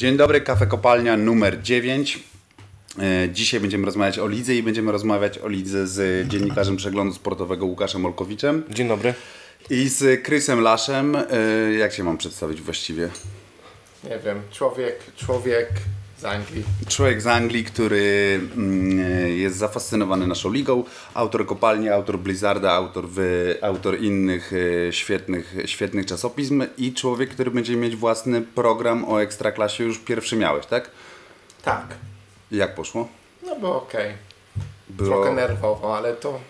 Dzień dobry, kafe kopalnia numer 9. E, Dzisiaj będziemy rozmawiać o lidze i będziemy rozmawiać o lidze z dziennikarzem przeglądu sportowego Łukaszem Olkowiczem Dzień dobry. i z Krysem Laszem. E, Jak się mam przedstawić właściwie? Nie wiem, człowiek, człowiek z Anglii. Człowiek z Anglii, który mm, jest zafascynowany naszą ligą, autor kopalni, autor Blizzarda, autor, wy, autor innych e, świetnych, świetnych czasopism i człowiek, który będzie mieć własny program o Ekstraklasie, już pierwszy miałeś, tak? Tak. Jak poszło? No było okej. Było- Trochę nerwowo, ale to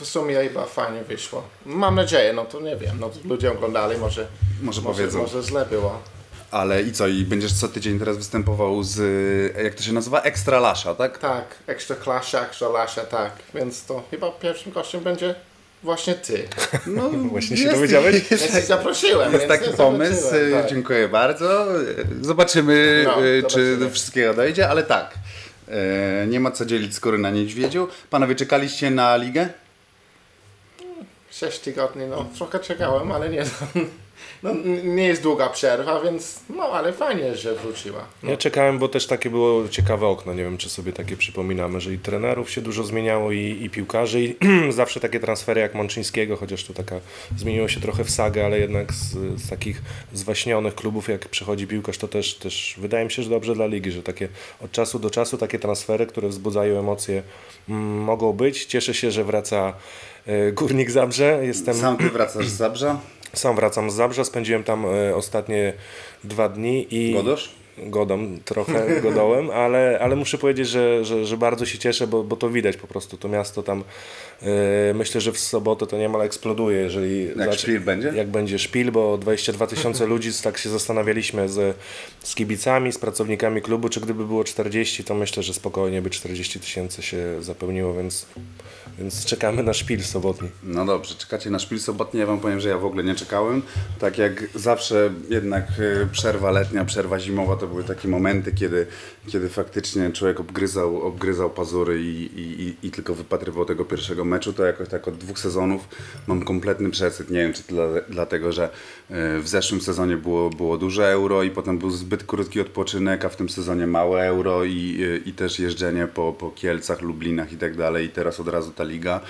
w sumie chyba fajnie wyszło. Mam nadzieję, no to nie wiem, no to ludzie oglądali, może, Może może, powiedzą. może źle było. Ale i co, i będziesz co tydzień teraz występował z, jak to się nazywa? Ekstra Lasza, tak? Tak, ekstra klasia, ekstra lasia, tak. Więc to chyba pierwszym gościem będzie właśnie ty. No, Właśnie się dowiedziałeś? Ja cię zaprosiłem, Jest więc taki ja pomysł, tak. dziękuję bardzo. Zobaczymy, No, e, czy zobaczymy. do wszystkiego dojdzie, ale tak. e, Nie ma co dzielić skóry na niedźwiedziu. Panowie, czekaliście na ligę? Sześć tygodni, no trochę czekałem, ale nie, no, nie jest długa przerwa, więc no ale fajnie, że wróciła. Ja czekałem, bo też takie było ciekawe okno. Nie wiem, czy sobie takie przypominamy, że i trenerów się dużo zmieniało, i, i piłkarzy, i zawsze takie transfery jak Mączyńskiego, chociaż to taka zmieniło się trochę w sagę, ale jednak z, z takich zwaśnionych klubów, jak przychodzi piłkarz, to też, też wydaje mi się, że dobrze dla ligi, że takie od czasu do czasu takie transfery, które wzbudzają emocje, mm, mogą być. Cieszę się, że wraca e, Górnik Zabrze. Jestem Sam ty wracasz z Zabrza? Sam wracam z Zabrza, spędziłem tam e, ostatnie dwa dni i... Godosz? Godą, trochę godołem, ale, ale muszę powiedzieć, że, że, że bardzo się cieszę, bo, bo to widać po prostu. To miasto tam, e, myślę, że w sobotę to niemal eksploduje, jeżeli... Jak szpil będzie? Jak będzie szpil, bo 22 tysiące ludzi, tak się zastanawialiśmy z, z kibicami, z pracownikami klubu, czy gdyby było 40, to myślę, że spokojnie by 40 tysięcy się zapełniło, więc, więc czekamy na szpil sobotni. No dobrze, czekacie na szpil sobotni. Ja wam powiem, że ja w ogóle nie czekałem. Tak jak zawsze jednak e, przerwa letnia, przerwa zimowa to były takie momenty, kiedy, kiedy faktycznie człowiek obgryzał, obgryzał pazury i, i, i, tylko wypatrywał tego pierwszego meczu. To jakoś tak od dwóch sezonów mam kompletny przesyt. Nie wiem, czy dla, dlatego, że e, w zeszłym sezonie było, było duże euro i potem był zbyt krótki odpoczynek, a w tym sezonie małe euro i, i też jeżdżenie po, po Kielcach, Lublinach i tak dalej. I teraz od razu ta liga.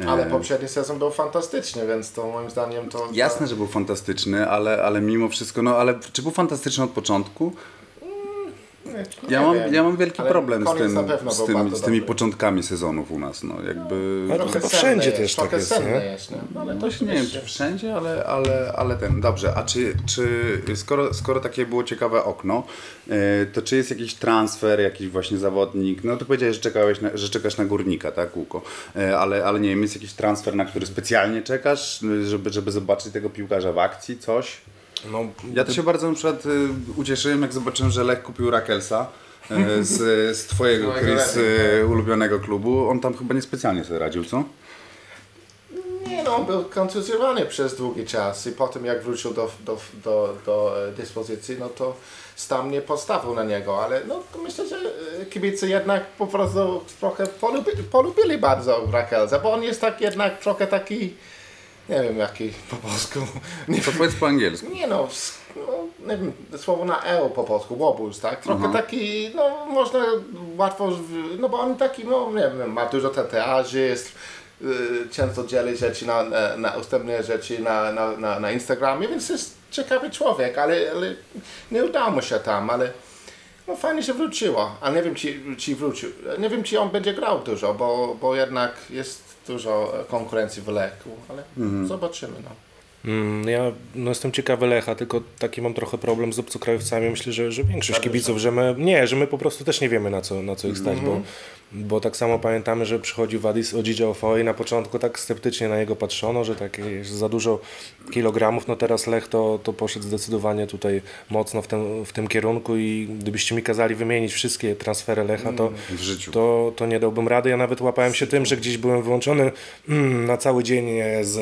E, Ale poprzedni sezon był fantastyczny, więc to moim zdaniem to... Jasne, że był fantastyczny, ale, ale mimo wszystko, no ale czy był fantastyczny od początku? Ja mam, ja mam wielki Ale problem z, tym, z, tym, z tymi dobry. początkami sezonów u nas. No, jakby, Ale Trochę senne wszędzie jest, też tak trochę jest, nie? jest, nie? No, ale to nie wiem, czy wszędzie, ale, ale, ale ten. Dobrze, a czy, czy skoro, skoro takie było ciekawe okno, e, to czy jest jakiś transfer, jakiś właśnie zawodnik? No to powiedziałeś, że, czekałeś na, że czekasz na górnika, tak, Łuko? E, Ale, ale nie wiem, jest jakiś transfer, na który specjalnie czekasz, żeby, żeby zobaczyć tego piłkarza w akcji, coś? No, Ja to się bardzo na przykład y, ucieszyłem, jak zobaczyłem, że Lech kupił Rakelsa y, z, z twojego, Chris, y, ulubionego klubu. On tam chyba niespecjalnie sobie radził, co? Nie no, on był kontuzjowany przez długi czas i potem jak wrócił do, do, do, do e, dyspozycji, no to Stam nie postawił na niego, ale no to myślę, że e, kibice jednak po prostu trochę polubi, polubili bardzo Rakelza, bo on jest tak jednak trochę taki, nie wiem jaki po polsku, nie, To powiedz po angielsku. nie no, no, nie wiem, słowo na E po polsku, łobuz, tak? Trochę taki, no można łatwo, no bo on taki, no nie wiem, ma dużo tatuaży, jest y, często dzieli rzeczy na, na, na ustępne rzeczy na, na, na, na Instagramie, więc jest ciekawy człowiek, ale, ale nie udało mu się tam, ale no fajnie, że wróciło, a nie wiem, czy, czy wrócił, nie wiem, czy on będzie grał dużo, bo, bo jednak jest dużo konkurencji w Lechu, ale zobaczymy, no. Mm, Ja no, jestem ciekawy Lecha, tylko taki mam trochę problem z obcokrajowcami. Myślę, że, że większość kibiców, że my nie, że my po prostu też nie wiemy na co, na co ich stać, bo, bo tak samo pamiętamy, że przychodził Wadis Odzidza Ofoi na początku tak sceptycznie na niego patrzono, że tak jest za dużo kilogramów, no teraz Lech to, to poszedł zdecydowanie tutaj mocno w tym, w tym kierunku i gdybyście mi kazali wymienić wszystkie transfery Lecha, to, życiu. to, to nie dałbym rady. Ja nawet łapałem się tym, że gdzieś byłem wyłączony mm, na cały dzień e, z,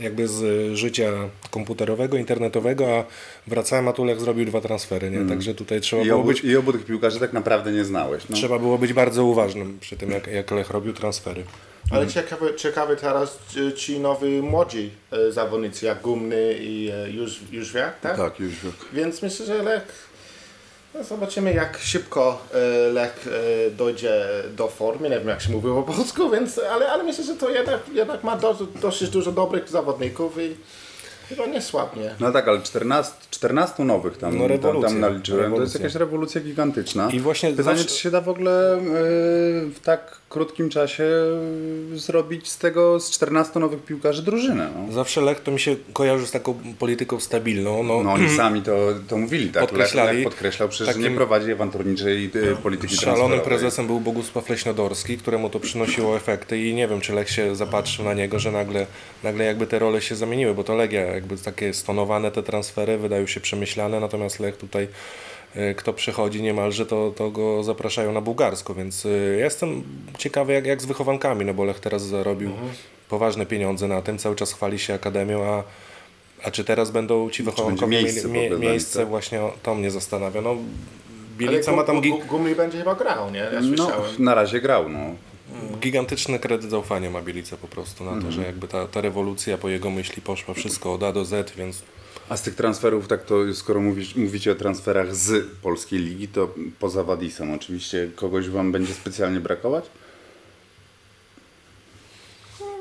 jakby z życia komputerowego, internetowego, a wracałem, a Tulech zrobił dwa transfery, nie? Także tutaj trzeba I było, obu, być, I obu tych piłkarzy tak naprawdę nie znałeś. No. trzeba było być bardzo uważnym przy tym, jak, jak Lech robił transfery. Ale ciekawy, ciekawy teraz czy- ci nowi młodzi e, zawodnicy jak Gumny i e, już, Jóźwiak, tak? Tak, już. Więc myślę, że Lech No zobaczymy jak szybko e, Lech e, dojdzie do formy, nie wiem jak się mówi po polsku, więc, ale, ale myślę, że to jednak, jednak ma do, dosyć dużo dobrych zawodników i chyba nie słabnie. No tak, ale 14, 14 nowych tam, No tam, rewolucja, tam naliczyłem. To jest rewolucja. jakaś rewolucja gigantyczna. I właśnie Pytanie, zawsze- czy się da w ogóle w tak krótkim czasie e, zrobić z tego, z 14 nowych piłkarzy drużynę. No. Zawsze Lech to mi się kojarzy z taką polityką stabilną. No, No oni sami to, to mówili, tak? Podkreślali. Lech podkreślał przecież, nie prowadzi awanturniczej e, polityki Szalonym prezesem był Bogusław Leśnodorski, któremu to przynosiło efekty i nie wiem, czy Lech się zapatrzył na niego, że nagle, nagle jakby te role się zamieniły, bo to Legia jakby takie stonowane te transfery wydają się przemyślane, natomiast Lech tutaj kto przychodzi niemalże, to, to go zapraszają na bułgarsko, więc e, ja jestem ciekawy jak, jak z wychowankami, no bo Lech teraz zarobił poważne pieniądze na tym, cały czas chwali się akademią, a a czy teraz będą ci wychowankowie miejsce mieli mie, miejsce, tak? właśnie o, to mnie zastanawia. No, Bielica ma tam gi- Gu- Gumli będzie chyba grał, nie? Ja No, na razie grał, no. gigantyczny kredyt zaufania ma Bielica po prostu na to, że jakby ta, ta rewolucja po jego myśli poszła wszystko od A do Z, więc A z tych transferów, tak to skoro mówisz, mówicie o transferach z polskiej ligi, to poza Wadisem oczywiście kogoś wam będzie specjalnie brakować?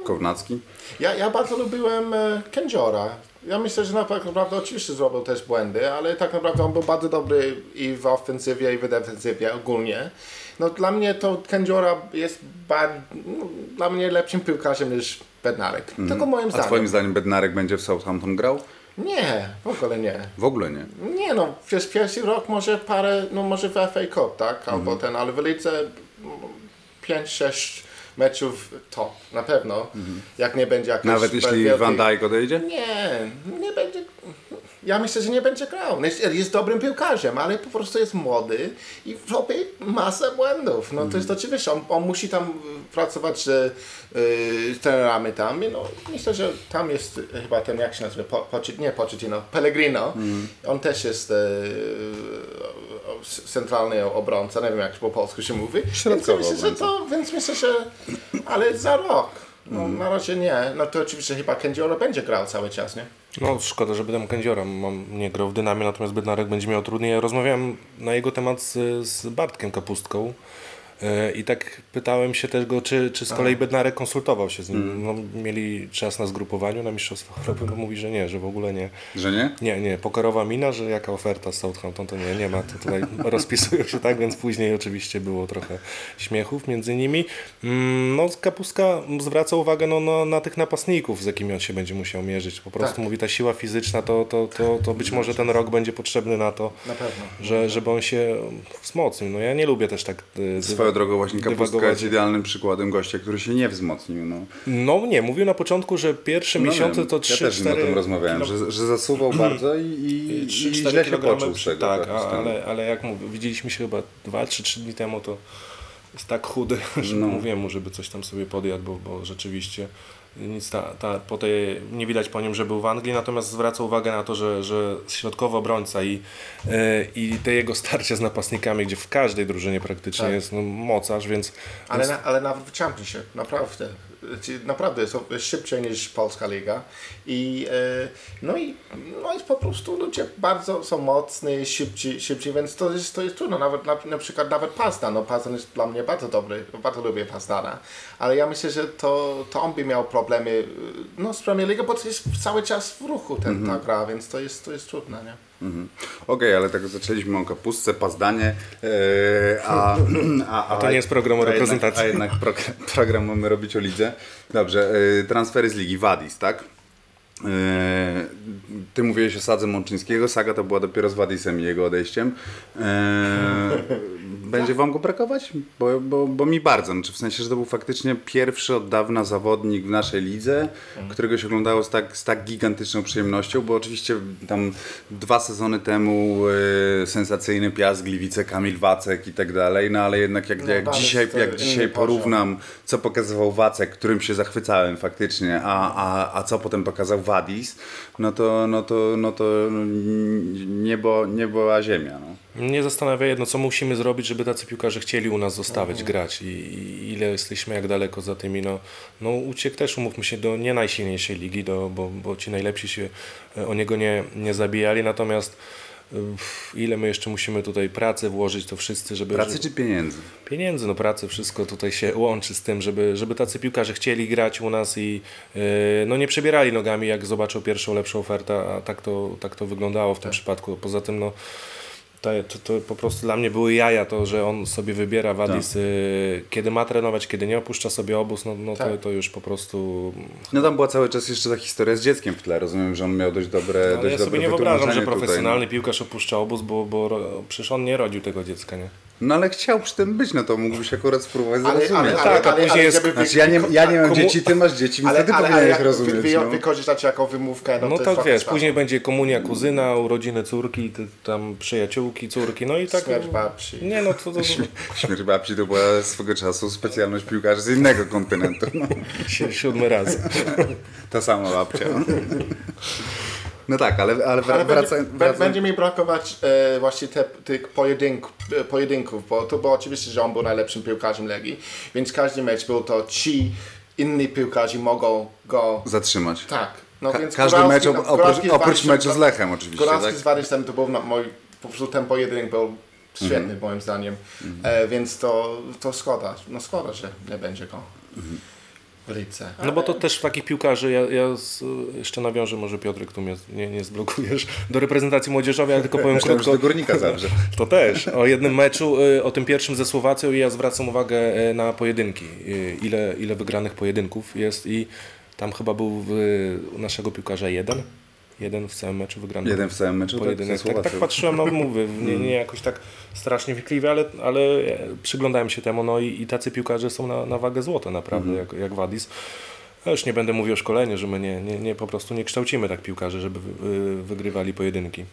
Kownacki? Ja, ja bardzo lubiłem e, Kędziora. Ja myślę, że tak naprawdę oczywiście zrobił też błędy, ale tak naprawdę on był bardzo dobry i w ofensywie, i w defensywie ogólnie. No dla mnie to Kędziora jest bar, no, dla mnie lepszym piłkarzem niż Bednarek. Tylko moim Mhm. A zdaniem. twoim zdaniem Bednarek będzie w Southampton grał? Nie, w ogóle nie. W ogóle nie. Nie no, przez pierwszy rok może parę, no może w FA Cup, tak? Albo ten, ale w lidze 5-6 meczów top, na pewno. Jak nie będzie jakiś... Nawet jeśli wielki- Van Dijk odejdzie? Nie, nie będzie. Ja myślę, że nie będzie grał. Jest, dobrym piłkarzem, ale po prostu jest młody i robi masę błędów. No to jest oczywiście, on, on musi tam pracować z, y, z trenerami tam. No, myślę, że tam jest chyba ten, jak się nazywa, po, Pochi- nie Pochettino, Pellegrino. On też jest y, y, s- centralny obrońca, nie wiem jak po polsku się mówi. Więc myślę, że to, więc myślę, że, ale za rok. No, Na razie nie. No to oczywiście chyba Kędziora będzie grał cały czas, nie? no szkoda, że będę Kędziora mam, nie grał w Dynamie, natomiast Bednarek będzie miał trudniej. Rozmawiałem na jego temat z, z Bartkiem Kapustką i tak pytałem się też go, czy, czy z kolei Bednarek konsultował się z nim. No, mieli czas na zgrupowaniu na Mistrzostwa Europy, no mówi, że nie, że w ogóle nie. Że nie? Nie, nie, pokerowa mina, że jaka oferta z Southampton, to nie, nie ma, to tutaj rozpisują się tak, więc później oczywiście było trochę śmiechów między nimi. Mm, No, Kapustka zwraca uwagę no, no, na tych napastników, z jakimi on się będzie musiał mierzyć. Po prostu Tak. mówi, ta siła fizyczna, to, to, to, to być może ten rok będzie potrzebny na to, Na że, żeby on się wzmocnił. No ja nie lubię też tak y, Swoją drogą właśnie Kapustka jest idealnym przykładem gościa, który się nie wzmocnił. No. No nie, mówił na początku, że pierwsze No miesiące wiem, to Ja 3-4 też z nim o tym rozmawiałem, że, że zasuwał bardzo i, i, i 3-4 źle się poczuł z tego. Tak, z a, ale, ale jak mówię, widzieliśmy się chyba 2-3 dni temu, to jest tak chudy, że No. mówiłem mu, żeby coś tam sobie podjadł, bo, bo rzeczywiście nic ta, ta, po tej, nie widać po nim, że był w Anglii, natomiast zwraca uwagę na to, że, że środkowy obrońca i, e, i te jego starcia z napastnikami, gdzie w każdej drużynie praktycznie Tak. jest no, mocarz, więc, Ale, więc na, ale nawet w Championship, naprawdę. Naprawdę jest jest szybciej niż Polska Liga. I, e, no, i no i po prostu ludzie bardzo są mocni, szybci, szybci więc to jest, to jest trudno. Nawet na, na przykład nawet Pazdan. No Pazdan jest dla mnie bardzo dobry, bardzo lubię Pazdana. Ale ja myślę, że to, to on by miał problemy no, z Premier League, bo to jest cały czas w ruchu ten, ta gra, więc to jest, to jest trudne. Nie? Mhm. Okej, ale tak zaczęliśmy o kapustce, pazdanie, e, a, a, A to nie jest program o a reprezentacji. A jednak program, program mamy robić o lidze. Dobrze, e, transfery z ligi, Wadis, tak? E, Ty mówiłeś o Sadze Mączyńskiego, Saga to była dopiero z Wadisem i jego odejściem. Będzie wam go brakować? Bo, bo, bo mi bardzo, znaczy w sensie, że to był faktycznie pierwszy od dawna zawodnik w naszej lidze, którego się oglądało z tak, z tak gigantyczną przyjemnością, bo oczywiście tam dwa sezony temu e, sensacyjny Piast Gliwice, Kamil Wacek i tak dalej, no ale jednak jak, No, jak dzisiaj, jak inny dzisiaj porównam, co pokazywał Wacek, którym się zachwycałem faktycznie, a, a, a co potem pokazał Wadis, no to, no to, no to niebo, niebo a ziemia. No. Mnie zastanawia jedno, co musimy zrobić, żeby tacy piłkarze chcieli u nas zostawać, grać i, i ile jesteśmy, jak daleko za tymi. No, no uciekł też, umówmy się, do nie najsilniejszej ligi, do, bo, bo ci najlepsi się e, o niego nie, nie zabijali, natomiast Pff, Ile my jeszcze musimy tutaj pracy włożyć, to wszyscy, żeby... Pracy czy pieniędzy? Pieniędzy, no pracy, wszystko tutaj się łączy z tym, żeby, żeby tacy piłkarze chcieli grać u nas i yy, no nie przebierali nogami, jak zobaczą pierwszą, lepszą ofertę, a tak to, tak to wyglądało w tym przypadku. Poza tym, no to, to, to po prostu dla mnie były jaja to, że on sobie wybiera Wadis, yy, kiedy ma trenować, kiedy nie opuszcza sobie obóz, no, no to, Tak. to już po prostu... No tam była cały czas jeszcze ta historia z dzieckiem w tle. Rozumiem, że on miał dość dobre Ale dość ja sobie nie wyobrażam, że wytłumaczenie tutaj, profesjonalny piłkarz opuszcza obóz, bo, bo przecież on nie rodził tego dziecka, nie? No ale chciał przy tym być, no to mógłbyś akurat spróbować Ale, zrozumieć. ale, ale, Tak, a ale, później ale, jest- Znaczy ja nie, ja nie mam Komu- dzieci, ty masz dzieci, więc ale, wtedy ale, ale powinieneś rozumieć. wy, wy, no. wykorzystać jako wymówkę, no, No to tak wiesz, później będzie komunia kuzyna, urodziny córki, ty, tam przyjaciółki córki, no i tak... Śmierć babci. Nie no, to, to, Śmierć babci to była swego czasu specjalność piłkarzy z innego kontynentu. No. si- siódmy raz. Ta sama babcia. No tak, ale, ale, Ale wra- będzie, wracając będzie mi brakować e, właśnie te, tych pojedynk, e, pojedynków, bo to było oczywiście, że on był najlepszym piłkarzem Legii, więc każdy mecz był to ci inni piłkarze mogą go... zatrzymać. Tak. No Ka- więc każdy Góralski- mecz, no, op- oprócz, Góralski oprócz meczu z Lechem oczywiście, Góralski tak? z Warysem to był no, mój, po prostu ten pojedynek był świetny Mhm. moim zdaniem, e, więc to, to szkoda, no szkoda, że nie będzie go Mhm. w Lidze. No bo to też takich piłkarzy, ja, ja z, jeszcze nawiążę, może Piotrek tu mnie nie, nie zblokujesz, do reprezentacji młodzieżowej, ale tylko powiem Myślałem, że krótko. do Górnika zawsze. To też. O jednym meczu, y, o tym pierwszym ze Słowacją i ja zwracam uwagę y, na pojedynki. Y, Ile, ile wygranych pojedynków jest i tam chyba był u naszego piłkarza jeden. Jeden w całym meczu wygrany. Jeden w całym meczu, tak, pojedynek. ze Tak, tak Słowacją. patrzyłem, no mówię, nie, nie jakoś tak strasznie wnikliwie, ale, ale przyglądałem się temu, no i, i tacy piłkarze są na, na wagę złota naprawdę, jak, jak Wadis. Ja już nie będę mówił o szkoleniu, że my nie, nie, nie, po prostu nie kształcimy tak piłkarzy, żeby y, wygrywali pojedynki.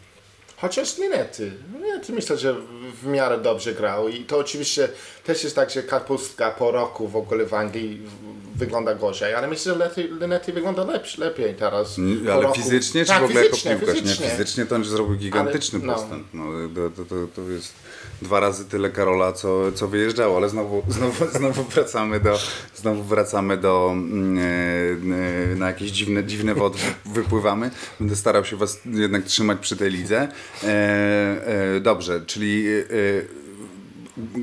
Chociaż Minety. Minety myślę, że w- miarę dobrze grał i to oczywiście też jest tak, że Kapustka po roku w ogóle w Anglii wygląda gorzej, ale myślę, że Lety, Linetti wygląda lepszy, lepiej teraz. Mm, Ale fizycznie, czy tak, w ogóle fizycznie, jako piłkarz? Fizycznie. Nie, fizycznie to on zrobił gigantyczny Ale- no. postęp. No, to, to, to, to jest dwa razy tyle Karola, co, co wyjeżdżało, ale znowu, znowu, znowu wracamy do, znowu wracamy do e, na jakieś dziwne, dziwne wody wypływamy. Będę starał się was jednak trzymać przy tej lidze. E, e, dobrze, czyli e,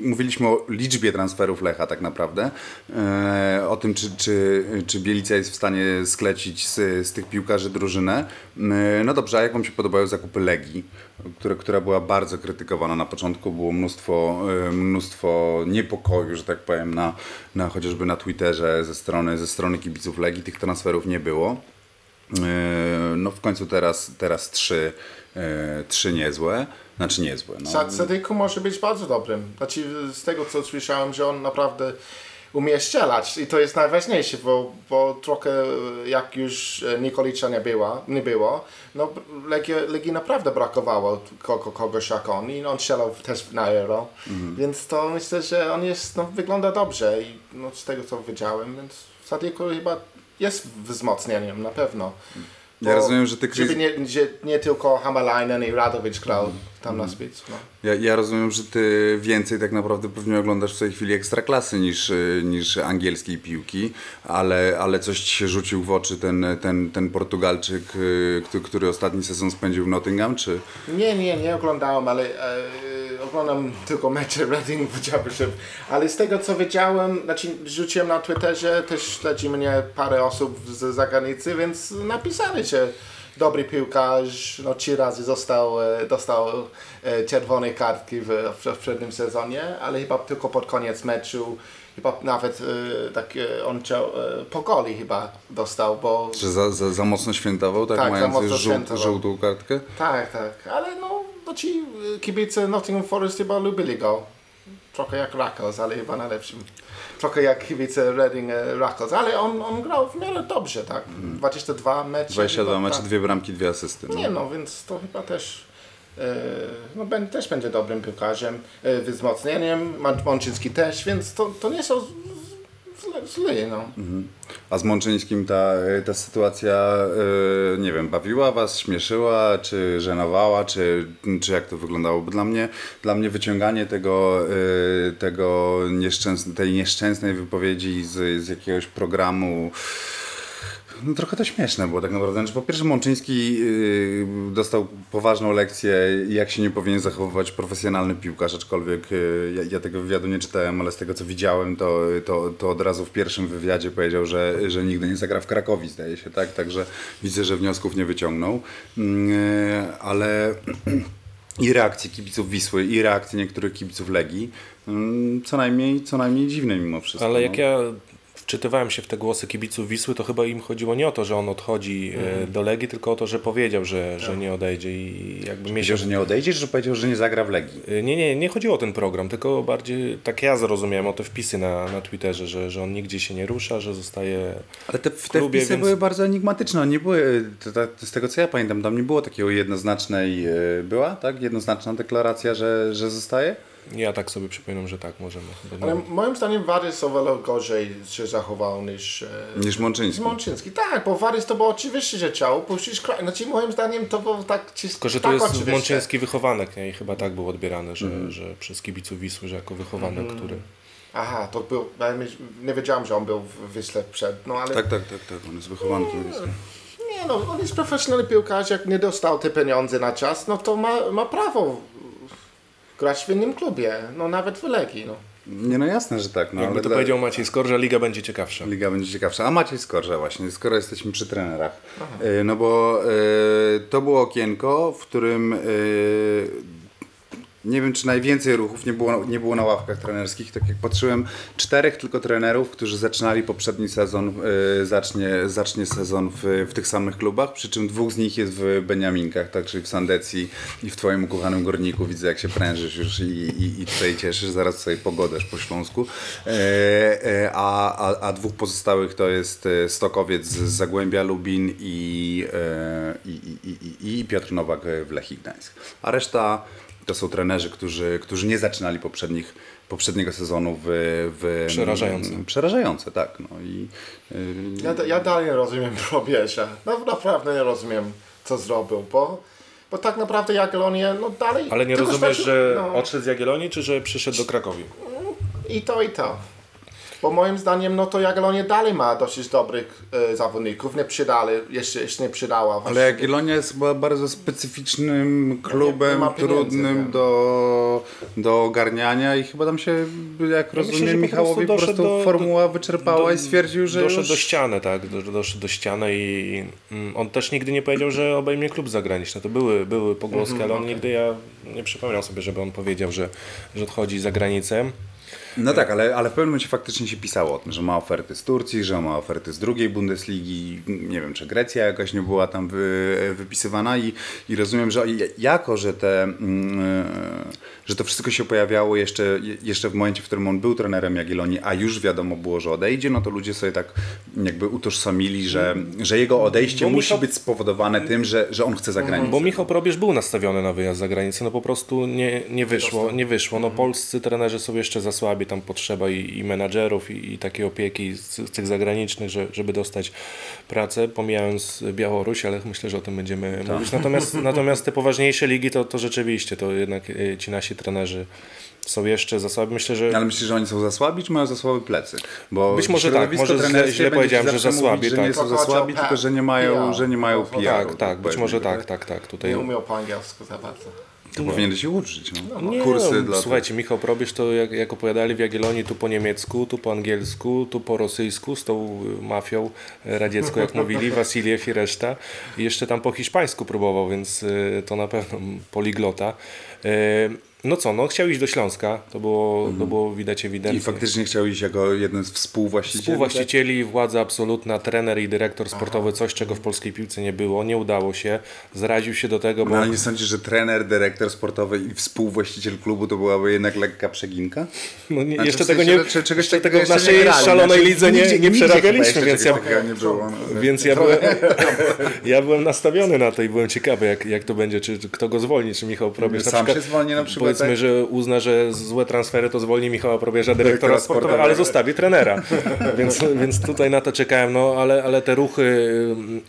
Mówiliśmy o liczbie transferów Lecha tak naprawdę, e, o tym czy, czy, czy Bielica jest w stanie sklecić z, z tych piłkarzy drużynę. E, no dobrze, a jak Wam się podobają zakupy Legii, które, która była bardzo krytykowana na początku, było mnóstwo, e, mnóstwo niepokoju, że tak powiem, na, na, chociażby na Twitterze ze strony, ze strony kibiców Legii, tych transferów nie było. E, No w końcu teraz, teraz trzy, e, trzy niezłe, znaczy niezłe. No. Sa- Sadyku może być bardzo dobrym. Znaczy z tego co słyszałem, że on naprawdę umie strzelać i to jest najważniejsze, bo, bo trochę jak już Nikolicza nie było, nie było no Legii, Legii naprawdę brakowało kogo, kogoś jak on i on strzelał też na Euro, więc to myślę, że on jest, no, wygląda dobrze i no, z tego co widziałem, więc Sadyku chyba jest wzmocnieniem na pewno. Ja Bo rozumiem, że ty, Żeby nie, nie tylko Hamalainen i Radowicz grał tam na szpicu. No. Ja, ja rozumiem, że ty więcej tak naprawdę pewnie oglądasz w tej chwili ekstraklasy niż, y, niż angielskiej piłki, ale, ale coś ci się rzucił w oczy ten, ten, ten Portugalczyk, y, który, który ostatni sezon spędził w Nottingham, czy... Nie, nie, nie oglądałem, ale e, oglądam tylko mecze Reading w Championship. Ale z tego co wiedziałem, znaczy rzuciłem na Twitterze, też śledzi mnie parę osób z zagranicy, więc napisali, że dobry piłkarz, no trzy razy został, e, dostał e, czerwone kartki w, w, w przednim sezonie, ale chyba tylko pod koniec meczu, chyba nawet e, tak on chciał, e, po goli chyba dostał, bo Że za, za, za mocno świętował, tak, Tak, za mając mocno żółt, żółtą kartkę? Tak, tak, ale no, no ci kibice Nottingham Forest chyba lubili go. Trochę jak Rakos, ale chyba najlepszym. Trochę jak kibice Reading e, Rakos, ale on, on grał w miarę dobrze, tak. 22 mecze. 22 chyba, mecze, tak. dwie bramki, dwie asysty. No. Nie no, więc to chyba też e, no, ben, też będzie dobrym piłkarzem, e, wzmocnieniem, Mączyński też, więc to, to nie są z- z- źle, źle no. A z Mączyńskim ta, ta sytuacja, y, nie wiem, bawiła was, śmieszyła, czy żenowała, czy, czy jak to wyglądało? Bo dla mnie, dla mnie wyciąganie tego, y, tego nieszczęs tej nieszczęsnej wypowiedzi z, z jakiegoś programu No trochę to śmieszne było tak naprawdę. Znaczy, po pierwsze Mączyński yy, dostał poważną lekcję, jak się nie powinien zachowywać profesjonalny piłkarz, aczkolwiek yy, ja, ja tego wywiadu nie czytałem, ale z tego co widziałem, to, to, to od razu w pierwszym wywiadzie powiedział, że, że nigdy nie zagra w Krakowi, zdaje się, tak? Także widzę, że wniosków nie wyciągnął. Yy, ale i reakcje kibiców Wisły, i reakcje niektórych kibiców Legii, yy, co najmniej, co najmniej dziwne mimo wszystko. Ale jak no. ja wczytywałem się w te głosy kibiców Wisły, to chyba im chodziło nie o to, że on odchodzi e, do Legii, tylko o to, że powiedział, że, że nie odejdzie i jakby Powiedział, miesiąc... że nie odejdziesz, że powiedział, że nie zagra w Legii. E, Nie, nie, nie chodziło o ten program, tylko bardziej tak ja zrozumiałem o te wpisy na, na Twitterze, że, że on nigdzie się nie rusza, że zostaje Ale te, w te klubie, wpisy więc były bardzo enigmatyczne. One Nie były, to, to, to z tego co ja pamiętam, tam nie było takiego jednoznacznej, e, była, tak? Jednoznaczna deklaracja, że, że zostaje? Ja tak sobie przypominam, że tak możemy. chyba Ale moim zdaniem Warys o wiele gorzej się zachował niż, e, Niż Mączyński. Mączyński. Tak, bo Warys to było oczywiście, że chciał puścić kraj. Znaczy moim zdaniem to było tak czysto. Tylko, że to tak jest oczywiście. Mączyński wychowanek nie? i chyba tak był odbierany, że, Mhm. że przez kibiców Wisły, że jako wychowanek, który... Aha, to był, nie wiedziałem, że on był w Wisle przed, no ale Tak, tak, tak, tak. On jest wychowankiem. Wisły. nie no, on jest profesjonalny piłkarz, jak nie dostał te pieniądze na czas, no to ma, ma prawo grać w innym klubie, no nawet w Legii, no. Nie no jasne, że tak. No, Jakby ale to dla- powiedział Maciej Skorża, liga będzie ciekawsza. Liga będzie ciekawsza. A Maciej Skorża właśnie, skoro jesteśmy przy trenerach. E, No bo e, to było okienko, w którym e, nie wiem, czy najwięcej ruchów nie było, nie było na ławkach trenerskich. Tak jak patrzyłem, czterech tylko trenerów, którzy zaczynali poprzedni sezon, e, zacznie, zacznie sezon w, w tych samych klubach, przy czym dwóch z nich jest w Beniaminkach, tak, czyli w Sandecji i w Twoim ukochanym Górniku. Widzę, jak się prężysz już i, i, i tutaj cieszysz. Zaraz sobie pogodasz po Śląsku. E, e, a, a, a dwóch pozostałych to jest e, Stokowiec z Zagłębia Lubin i, i, i, i, i Piotr Nowak w Lechii Gdańsk. A reszta to są trenerzy, którzy, którzy nie zaczynali poprzednich, poprzedniego sezonu w, w... Przerażające. Przerażające, tak. No i, y, Ja, ja dalej nie rozumiem Probierza. No naprawdę nie rozumiem, co zrobił, bo, bo tak naprawdę Jagiellonie, no dalej... Ale nie rozumiesz, że no, odszedł z Jagiellonii, czy że przyszedł do Krakowi? I to, i to. Bo moim zdaniem, no to Jagiellonie dalej ma dosyć dobrych e, zawodników. Nie przydali, jeszcze, jeszcze nie przydała. Ale właściwie. Jagiellonia jest chyba bardzo specyficznym klubem, nie pieniędzy, trudnym nie. do, do ogarniania i chyba tam się, jak myślę, rozumiem, po Michałowi po prostu prostu, doszedł do- formuła wyczerpała i stwierdził, że Doszedł już... do ściany, tak, do- doszedł do ściany i mm, on też nigdy nie powiedział, że obejmie klub zagraniczny. To były, były pogłoski, Mhm, ale on nigdy, ja nie przypominam sobie, żeby on powiedział, że, że odchodzi za granicę. No tak, ale, ale w pewnym momencie faktycznie się pisało o tym, że ma oferty z Turcji, że ma oferty z drugiej Bundesligi, nie wiem, czy Grecja jakoś nie była tam wy, wypisywana i, i rozumiem, że jako, że te, mm, że to wszystko się pojawiało jeszcze, jeszcze w momencie, w którym on był trenerem Jagiellonii, a już wiadomo było, że odejdzie, no to ludzie sobie tak jakby utożsamili, że, że jego odejście musi Michał- być spowodowane tym, że, że on chce za granicę. Bo Michał Probierz był nastawiony na wyjazd za granicę, no po prostu nie, nie wyszło, nie wyszło. No polscy trenerzy są jeszcze za słabi, tam potrzeba i, i menadżerów i, i takiej opieki z, z tych zagranicznych, że, żeby dostać pracę, pomijając Białoruś, ale myślę, że o tym będziemy mówić. Natomiast, natomiast te poważniejsze ligi to, to rzeczywiście, to jednak y, ci nasi trenerzy są jeszcze za słabi. Myślę, że Ale myślisz, że oni są za słabi, czy mają za słabe plecy? Bo Być może tak, może źle- źle powiedziałem, że za mówić, słabi, że tak. nie są za słabi, tylko że nie mają, że nie mają No, PR. tak, tak, być może tak? tak, tak, tak. Tutaj Nie umiał po angielsku za bardzo. To powinieneś się uczyć. No. Nie, Kursy no, dla Słuchajcie, Michał Probierz to jak, jak opowiadali w Jagiellonii, tu po niemiecku, tu po angielsku, tu po rosyjsku, z tą y, mafią y, radziecką, jak mówili, Wasiliew i reszta. I jeszcze tam po hiszpańsku próbował, więc y, to na pewno poliglota. No co, no chciał iść do Śląska, to było, to było widać I ewidentnie. faktycznie chciał iść jako jeden z współwłaścicieli. Współwłaścicieli, władza absolutna, trener i dyrektor sportowy, coś czego w polskiej piłce nie było, nie udało się, zraził się do tego, tak? bo No ale nie sądzisz, że trener, dyrektor sportowy i współwłaściciel klubu to byłaby jednak lekka przeginka? no nie, Znaczy, jeszcze w tego sensie, nie, że czegoś jeszcze tego w nie naszej grali. szalonej Znaczy, lidze nie, nie przerabialiśmy, więc ja, nie było. No. Więc ja byłem, ja byłem nastawiony na to i byłem ciekawy, jak, jak to będzie, czy, czy kto go zwolni, czy Michał Probierz Sam przykład. się zwolni na przykład powiedzmy, że uzna, że złe transfery to zwolni Michała Probierza, dyrektora sportowego, ale zostawi trenera. więc, więc tutaj na to czekałem, no ale, ale te ruchy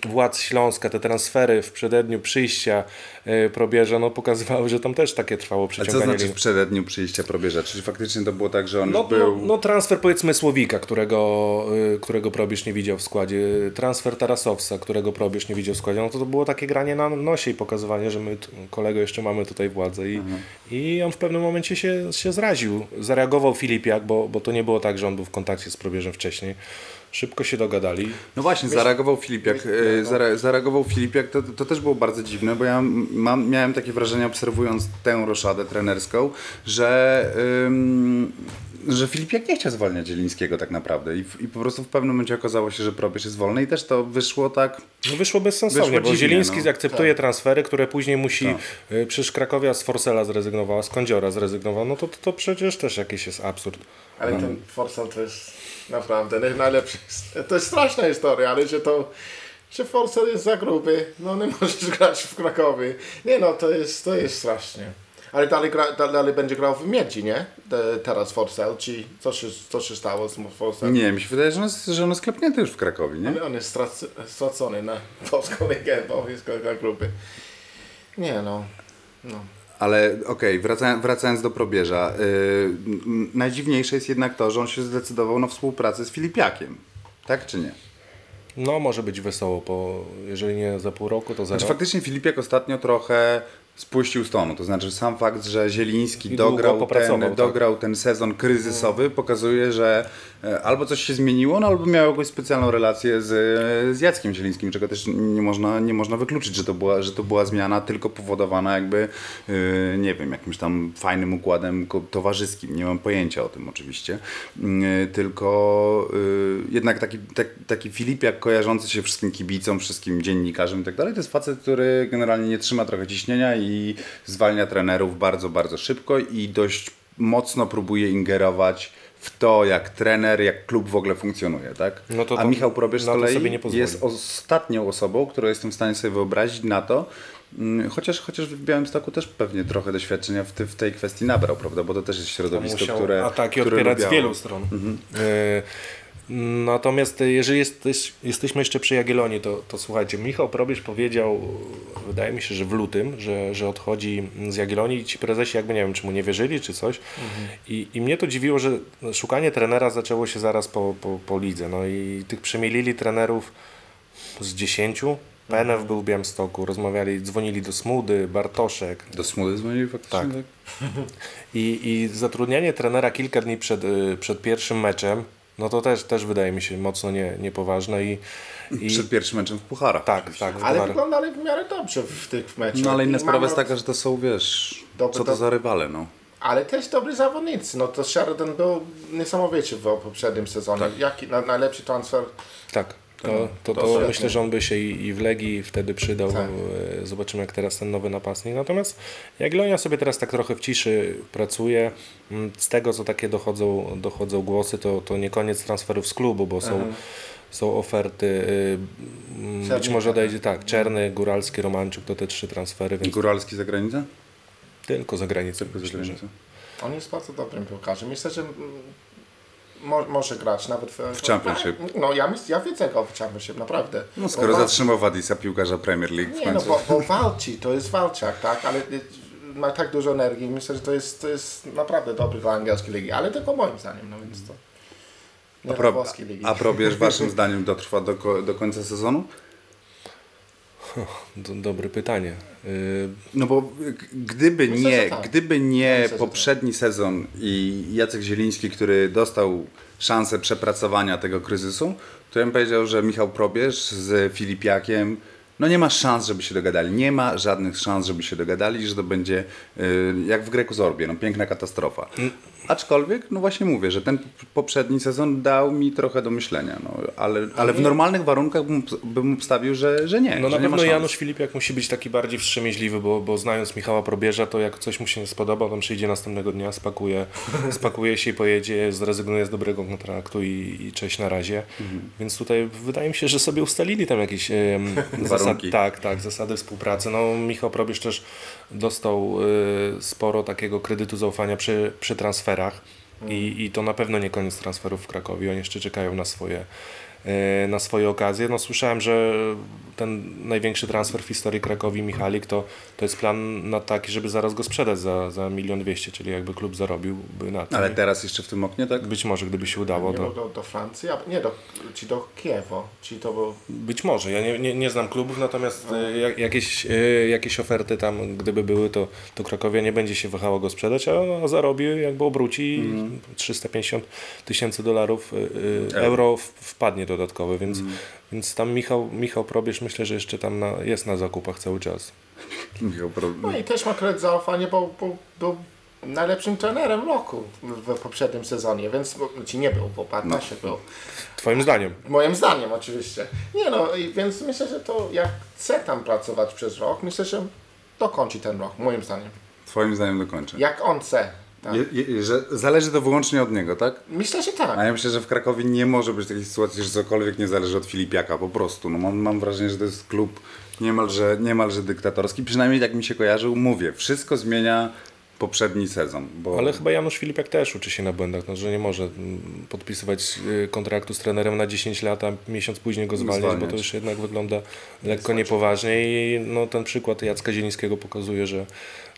y, władz Śląska, te transfery w przededniu przyjścia y, Probierza, no pokazywały, że tam też takie trwało A co przeciąganie znaczy w przededniu przyjścia probierza? Czyli faktycznie to było tak, że on No, był... no, no transfer powiedzmy Słowika, którego, y, którego Probierz nie widział w składzie, transfer Tarasowca, którego Probierz nie widział w składzie, no to to było takie granie na nosie i pokazywanie, że my kolego jeszcze mamy tutaj władzę i, i on w pewnym momencie się, się zraził. Zareagował Filipiak, bo, bo to nie było tak, że on był w kontakcie z Probierzem wcześniej. Szybko się dogadali. No właśnie, zareagował Filipiak. e, Zare, zareagował Filipiak, to, to też było bardzo dziwne, bo ja mam, miałem takie wrażenie, obserwując tę roszadę trenerską, że, ym, że Filipiak nie chciał zwalniać Zielińskiego tak naprawdę. I, w- I po prostu w pewnym momencie okazało się, że Probierz jest wolny i też to wyszło tak. No wyszło bezsensownie, Wyszło bo dziwnie, Zieliński no. akceptuje transfery, które później musi, Tak. y, przecież Krakowia z Forsela zrezygnowała, z Kądziora zrezygnował, no to, to, to przecież też jakiś jest absurd. Ale ten Forsell to jest naprawdę naj- najlepszy. To jest straszna historia, ale że to, że Forsell jest za gruby, no nie możesz grać w Krakowie. Nie no, to jest, to jest strasznie. Ale dalej, gra, da- dalej będzie grał w Miedzi, nie? Te- Teraz Forsell, czy co się, co się stało z Forsell? Nie, mi się wydaje, że on jest, że on jest klepnięty już w Krakowie, nie? Ale on jest strac, stracony na polską ligę, bo jest za gruby. Nie no, no. Ale okej, wracając, wracając do probierza. Yy, najdziwniejsze jest jednak to, że on się zdecydował na współpracę z Filipiakiem. Tak czy nie? No może być wesoło, po, jeżeli nie za pół roku, to za Znaczy rok. faktycznie Filipiak ostatnio trochę spuścił z tonu. To znaczy sam fakt, że Zieliński dograł ten, tak. dograł ten sezon kryzysowy pokazuje, że albo coś się zmieniło, no, albo miał jakąś specjalną relację z, z Jackiem Zielińskim, czego też nie można, nie można wykluczyć, że to, była, że to była zmiana tylko powodowana jakby, e, nie wiem, jakimś tam fajnym układem towarzyskim. Nie mam pojęcia o tym oczywiście. E, Tylko e, jednak taki, tak, taki Filipiak kojarzący się wszystkim kibicom, wszystkim dziennikarzom i tak dalej, to jest facet, który generalnie nie trzyma trochę ciśnienia i zwalnia trenerów bardzo, bardzo szybko i dość mocno próbuje ingerować w to, jak trener, jak klub w ogóle funkcjonuje, tak? No to A to- Michał Probierz z kolei jest ostatnią osobą, którą jestem w stanie sobie wyobrazić na to, mm, chociaż, chociaż w Białymstoku też pewnie trochę doświadczenia w, w tej kwestii nabrał, prawda? Bo to też jest środowisko, które ataki które odpierać z wielu stron. E, Natomiast e, jeżeli jesteś, jesteśmy jeszcze przy Jagiellonii, to, to słuchajcie, Michał Probierz powiedział, wydaje mi się, że w lutym, że, że odchodzi z Jagiellonii i ci prezesi jakby nie wiem, czy mu nie wierzyli, czy coś. I, I mnie to dziwiło, że szukanie trenera zaczęło się zaraz po, po, po lidze. No i tych przemielili trenerów z dziesięciu. PNF był w Białymstoku, rozmawiali, dzwonili do Smudy, Bartoszek, Do Smudy dzwonili faktycznie? Tak. i, I zatrudnianie trenera kilka dni przed, y, przed pierwszym meczem, no to też, też wydaje mi się mocno nie, niepoważne i, i Przed pierwszym meczem w pucharach. tak, oczywiście. tak, w Ale wyglądali w miarę dobrze w tych meczach. No ale inna sprawa jest taka, że to są, wiesz, Dobry, co to za rywale, no. Ale też dobry zawodnicy. No to Sheridan był niesamowity w poprzednim sezonie. Jaki na, najlepszy transfer? tak. To, to, to to myślę, że on by się i, i w Legii wtedy przydał. Tak. E, Zobaczymy, jak teraz ten nowy napastnik. Natomiast Jagiellonia sobie teraz tak trochę w ciszy pracuje. Mm, Z tego, co takie dochodzą, dochodzą głosy, to, to nie koniec transferów z klubu, bo są, są oferty. y, mm, Być Czerny, może tak. odejdzie tak, Czerny, Góralski, Romanczuk, to te trzy transfery, więc Góralski za granicę? tylko za granicą. Tylko za myślę, że- granicę. On jest bardzo dobrym piłkarzem. Myślę, że mm, mo, może grać nawet w, W Championship. No ja, myśl, ja widzę go w Championship, naprawdę. No skoro Bo zatrzymał Wadisa piłkarza Premier League w Nie, no końcu. bo, bo walczy, to jest walczak, tak? Ale y, ma tak dużo energii. Myślę, że to jest, to jest naprawdę dobry dla angielskiej ligi. Ale tylko moim zdaniem, no więc to... A, pro, a probierz waszym zdaniem dotrwa do, do końca sezonu? Do, dobre pytanie. Y, No bo gdyby Myślę, nie, tak. gdyby nie poprzedni sezon i Jacek Zieliński, który dostał szansę przepracowania tego kryzysu, to ja bym powiedział, że Michał Probierz z Filipiakiem no nie ma szans, żeby się dogadali. Nie ma żadnych szans, żeby się dogadali, że to będzie y, jak w Greku Zorbie, no piękna katastrofa. Aczkolwiek, no właśnie mówię, że ten poprzedni sezon dał mi trochę do myślenia, no, ale, ale w normalnych warunkach bym, bym obstawił, że, że nie. No że na pewno. Janusz Filipiak musi być taki bardziej wstrzemięźliwy, bo, bo znając Michała Probierza, to jak coś mu się nie spodoba, on przyjdzie następnego dnia, spakuje, spakuje się i pojedzie, zrezygnuje z dobrego kontraktu i, i cześć na razie. Mhm. Więc tutaj wydaje mi się, że sobie ustalili tam jakieś em, zasady warunki. tak, tak, zasady współpracy. No, Michał Probierz też dostał y, sporo takiego kredytu zaufania przy, przy transferach I, i to na pewno nie koniec transferów w Krakowie. Oni jeszcze czekają na swoje, na swoje okazje. No, słyszałem, że ten największy transfer w historii Krakowi, Michalik, to, to jest plan na taki, żeby zaraz go sprzedać za, za milion dwieście, czyli jakby klub zarobiłby na tym. Ale teraz jeszcze w tym oknie, tak? Być może, gdyby się udało, Nie, to... do, do Francji, a nie, do, czy do Kiewo, czy to było... Być może, ja nie, nie, nie znam klubów, natomiast e, jak, jakieś, e, jakieś oferty tam, gdyby były, to, to Krakowia nie będzie się wahało go sprzedać, a, a zarobi, jakby obróci 350 tysięcy dolarów e, e, euro wpadnie dodatkowe, więc, więc tam Michał, Michał Probierz myślę, że jeszcze tam na, jest na zakupach cały czas. Michał Pro... No i też ma kredyt zaufania, bo, bo był najlepszym trenerem roku w, w poprzednim sezonie, więc ci nie był, bo Bartaszek był. Twoim zdaniem? Moim zdaniem oczywiście. Nie no, i więc myślę, że to jak chce tam pracować przez rok, myślę, że dokończy ten rok, moim zdaniem. Twoim zdaniem dokończę. Jak on chce. Tak. Je, je, że zależy to wyłącznie od niego, tak? Myślę, że tak. A ja myślę, że w Krakowie nie może być takiej sytuacji, że cokolwiek nie zależy od Filipiaka, po prostu. No mam, mam wrażenie, że to jest klub niemalże, niemalże dyktatorski, przynajmniej tak mi się kojarzył. Mówię, wszystko zmienia poprzedni sezon, bo Ale chyba Janusz Filipiak też uczy się na błędach, no, że nie może mm, podpisywać y, kontraktu z trenerem na 10 lat, a miesiąc później go zwalniać, bo Zwalniać. to już jednak wygląda lekko niepoważnie i no, ten przykład Jacka Zielińskiego pokazuje, że,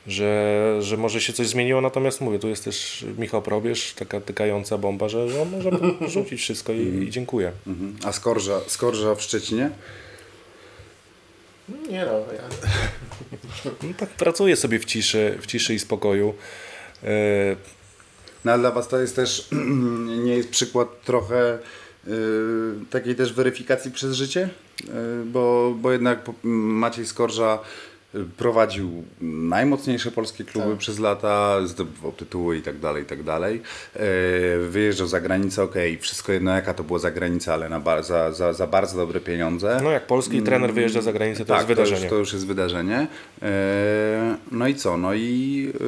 że, że może się coś zmieniło, natomiast mówię, tu jest też Michał Probierz, taka tykająca bomba, że, że on może rzucić wszystko i, i dziękuję. Mhm. A Skorża, Skorża w Szczecinie? Nie no, ja, No, tak pracuje sobie w ciszy, w ciszy i spokoju. E, No ale dla Was to jest też, nie jest przykład trochę y, takiej też weryfikacji przez życie? Y, bo, bo jednak Maciej Skorża prowadził najmocniejsze polskie kluby Tak. przez lata, zdobywał tytuły i tak dalej, i tak dalej. Y, Wyjeżdżał za granicę, okej, wszystko jedno jaka to była za granica, ale na za, za, za bardzo dobre pieniądze. no jak polski trener wyjeżdża za granicę, to tak, jest wydarzenie. To już, to już jest wydarzenie. E, no i co? No i, e,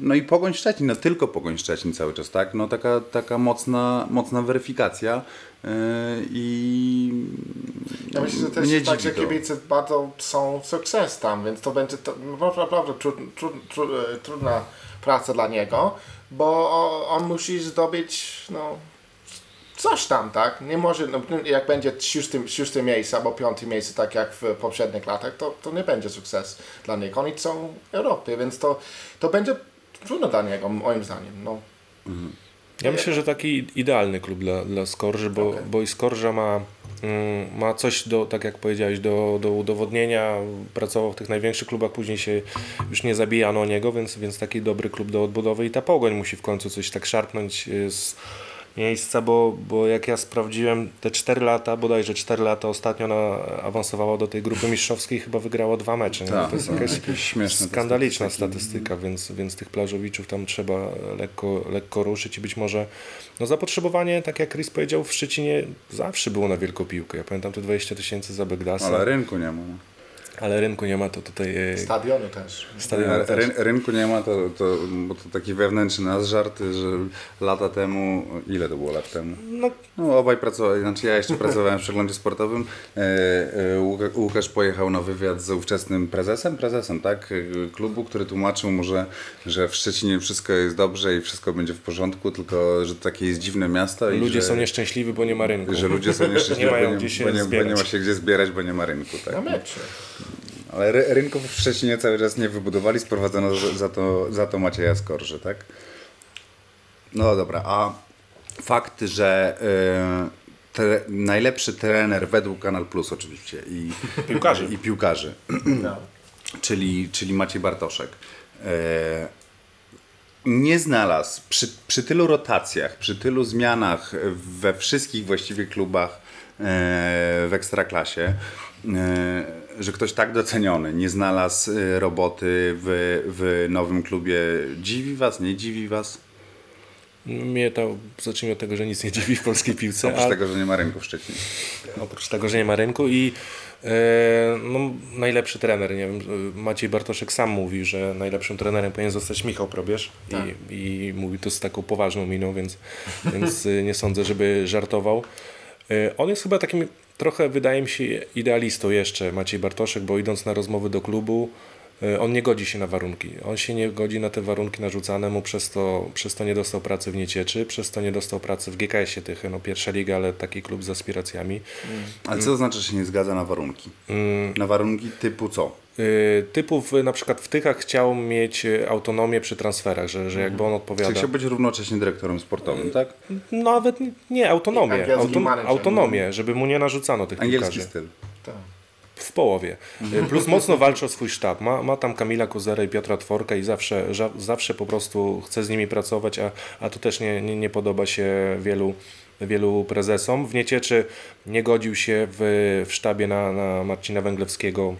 no i Pogoń Szczecin, no tylko Pogoń Szczecin cały czas, tak? No taka, taka mocna, mocna weryfikacja e, i ja myślę, że też mnie tak, że kibice bardzo są sukces tam, więc to będzie to, no, naprawdę trud, trud, trud, e, trudna praca dla niego, bo on musi zdobyć no, coś tam, tak? Nie może, no, jak będzie szósty, szósty miejsce albo piąty miejsce, tak jak w poprzednich latach, to, to nie będzie sukces dla niego. Oni są w Europie, więc to, to będzie trudno dla niego, moim zdaniem. No. Ja myślę, że taki idealny klub dla, dla Skorży, bo, Okej. bo i Skorża ma, mm, ma coś do, tak jak powiedziałeś, do, do udowodnienia. Pracował w tych największych klubach, później się już nie zabijano o niego, więc, więc taki dobry klub do odbudowy i ta Pogoń musi w końcu coś tak szarpnąć y, z miejsca, bo, bo jak ja sprawdziłem te 4 lata, bodajże 4 lata ostatnio na, awansowała do tej grupy mistrzowskiej, chyba wygrała dwa mecze. Tak, to jest no, jakaś śmieszne skandaliczna statystyka, więc, więc tych plażowiczów tam trzeba lekko, lekko ruszyć i być może no zapotrzebowanie, tak jak Chris powiedział, w Szczecinie zawsze było na wielką piłkę. Ja pamiętam te 20 tysięcy za Begdasa, Ale ale, rynku nie ma. No. rynku nie ma, to tutaj e, Stadiony też. stadion Ry, też. rynku nie ma, to, to, bo to taki wewnętrzny nasz żart, że lata temu, ile to było lat temu? No, No obaj pracowali, znaczy ja jeszcze pracowałem w przeglądzie sportowym. E, e, Łuka- Łukasz pojechał na wywiad z ówczesnym prezesem, prezesem, tak, klubu, który tłumaczył mu, że, że w Szczecinie wszystko jest dobrze i wszystko będzie w porządku, tylko że to takie jest dziwne miasto i ludzie że, są nieszczęśliwi, bo nie ma rynku. że ludzie są nieszczęśliwi, Nie mają bo, gdzie się bo, nie, bo nie ma się gdzie zbierać, bo nie ma rynku. Tak. Na mecze. Ale ry, rynków w Szczecinie cały czas nie wybudowali, sprowadzono za, to, za to Macieja Skorży, tak? No dobra, a fakt, że y, tre, najlepszy trener według Kanal Plus oczywiście i Piłkarzy. i piłkarzy No. czyli, czyli Maciej Bartoszek. E, nie znalazł przy, przy tylu rotacjach, przy tylu zmianach we wszystkich właściwie klubach e, w ekstraklasie, e, że ktoś tak doceniony nie znalazł e, roboty w, w nowym klubie. Dziwi was, nie dziwi was? Mnie to, zacznijmy od tego, że nic nie dziwi w polskiej piłce, Oprócz tego, że nie ma rynku w Szczecinie. oprócz tego, że nie ma rynku i e, no, najlepszy trener, nie wiem, e, Maciej Bartoszek sam mówi, że najlepszym trenerem powinien zostać Michał Probierz Tak. i, i mówi to z taką poważną miną, więc, więc e, nie sądzę, żeby żartował. On jest chyba takim trochę wydaje mi się idealistą jeszcze Maciej Bartoszek, bo idąc na rozmowy do klubu, on nie godzi się na warunki. On się nie godzi na te warunki narzucane mu, przez to, przez to nie dostał pracy w Niecieczy, przez to nie dostał pracy w GKS-ie Tychy, no pierwsza liga, ale taki klub z aspiracjami. Ale co to znaczy, że się nie zgadza na warunki? Na warunki typu co? Y, Typów na przykład w Tychach chciał mieć autonomię przy transferach, że, że jakby on Czy odpowiada. chciał być równocześnie dyrektorem sportowym, tak? Nawet nie- autonomię. Angielski Auto, manager. autonomię, żeby mu nie narzucano tych Angielski piłkarzy. styl. Tak. W połowie. Y, Plus mocno walczy o swój sztab. Ma, ma tam Kamila Kozera i Piotra Tworka i zawsze, ża- zawsze po prostu chce z nimi pracować, a, a to też nie, nie, nie podoba się wielu, wielu prezesom. W Niecieczy nie godził się w, w sztabie na, na Marcina Węglewskiego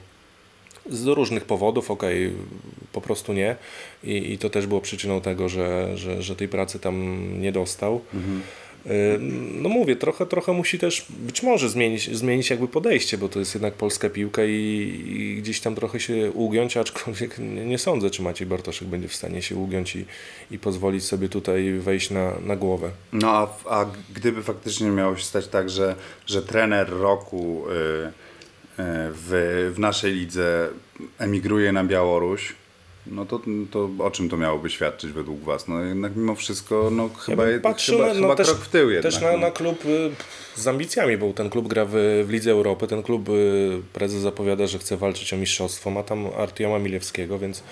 z różnych powodów, okej, po prostu nie. I, I to też było przyczyną tego, że, że, że tej pracy tam nie dostał. Y, No mówię, trochę, trochę musi też być może zmienić, zmienić jakby podejście, bo to jest jednak polska piłka i, i gdzieś tam trochę się ugiąć, aczkolwiek nie, nie sądzę, czy Maciej Bartoszek będzie w stanie się ugiąć i, i pozwolić sobie tutaj wejść na, na głowę. No a, a gdyby faktycznie miało się stać tak, że, że trener roku y, y, w, w naszej lidze emigruje na Białoruś, no to, to o czym to miałoby świadczyć według Was? No jednak mimo wszystko, no chyba, bym patrzył chyba, no chyba też- krok w tył jednak. Też na, no. na klub y, z ambicjami, bo ten klub gra w, w Lidze Europy, ten klub y, prezes zapowiada, że chce walczyć o mistrzostwo, ma tam Artioma Milewskiego, więc,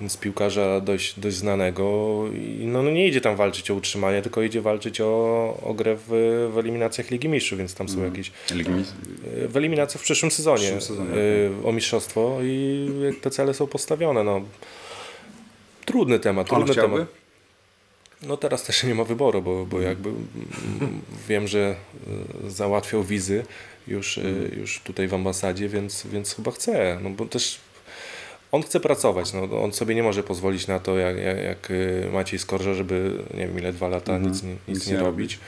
więc piłkarza dość, dość znanego i no, no nie idzie tam walczyć o utrzymanie, tylko idzie walczyć o, o grę w, w eliminacjach Ligi Mistrzów, więc tam są jakieś Ligi Mis- y, w eliminacjach w przyszłym sezonie, przyszłym sezonie, y, o mistrzostwo i te cele są postawione. No. Trudny temat, trudny chciałby? temat. No teraz też nie ma wyboru, bo, bo jakby mm, wiem, że y, załatwiał wizy już, y, już tutaj w ambasadzie, więc, więc chyba chce. No bo też on chce pracować. No, on sobie nie może pozwolić na to, jak, jak, jak y, Maciej Skorża, żeby nie wiem ile, dwa lata nic, nie- nic, Nic nie nie robić.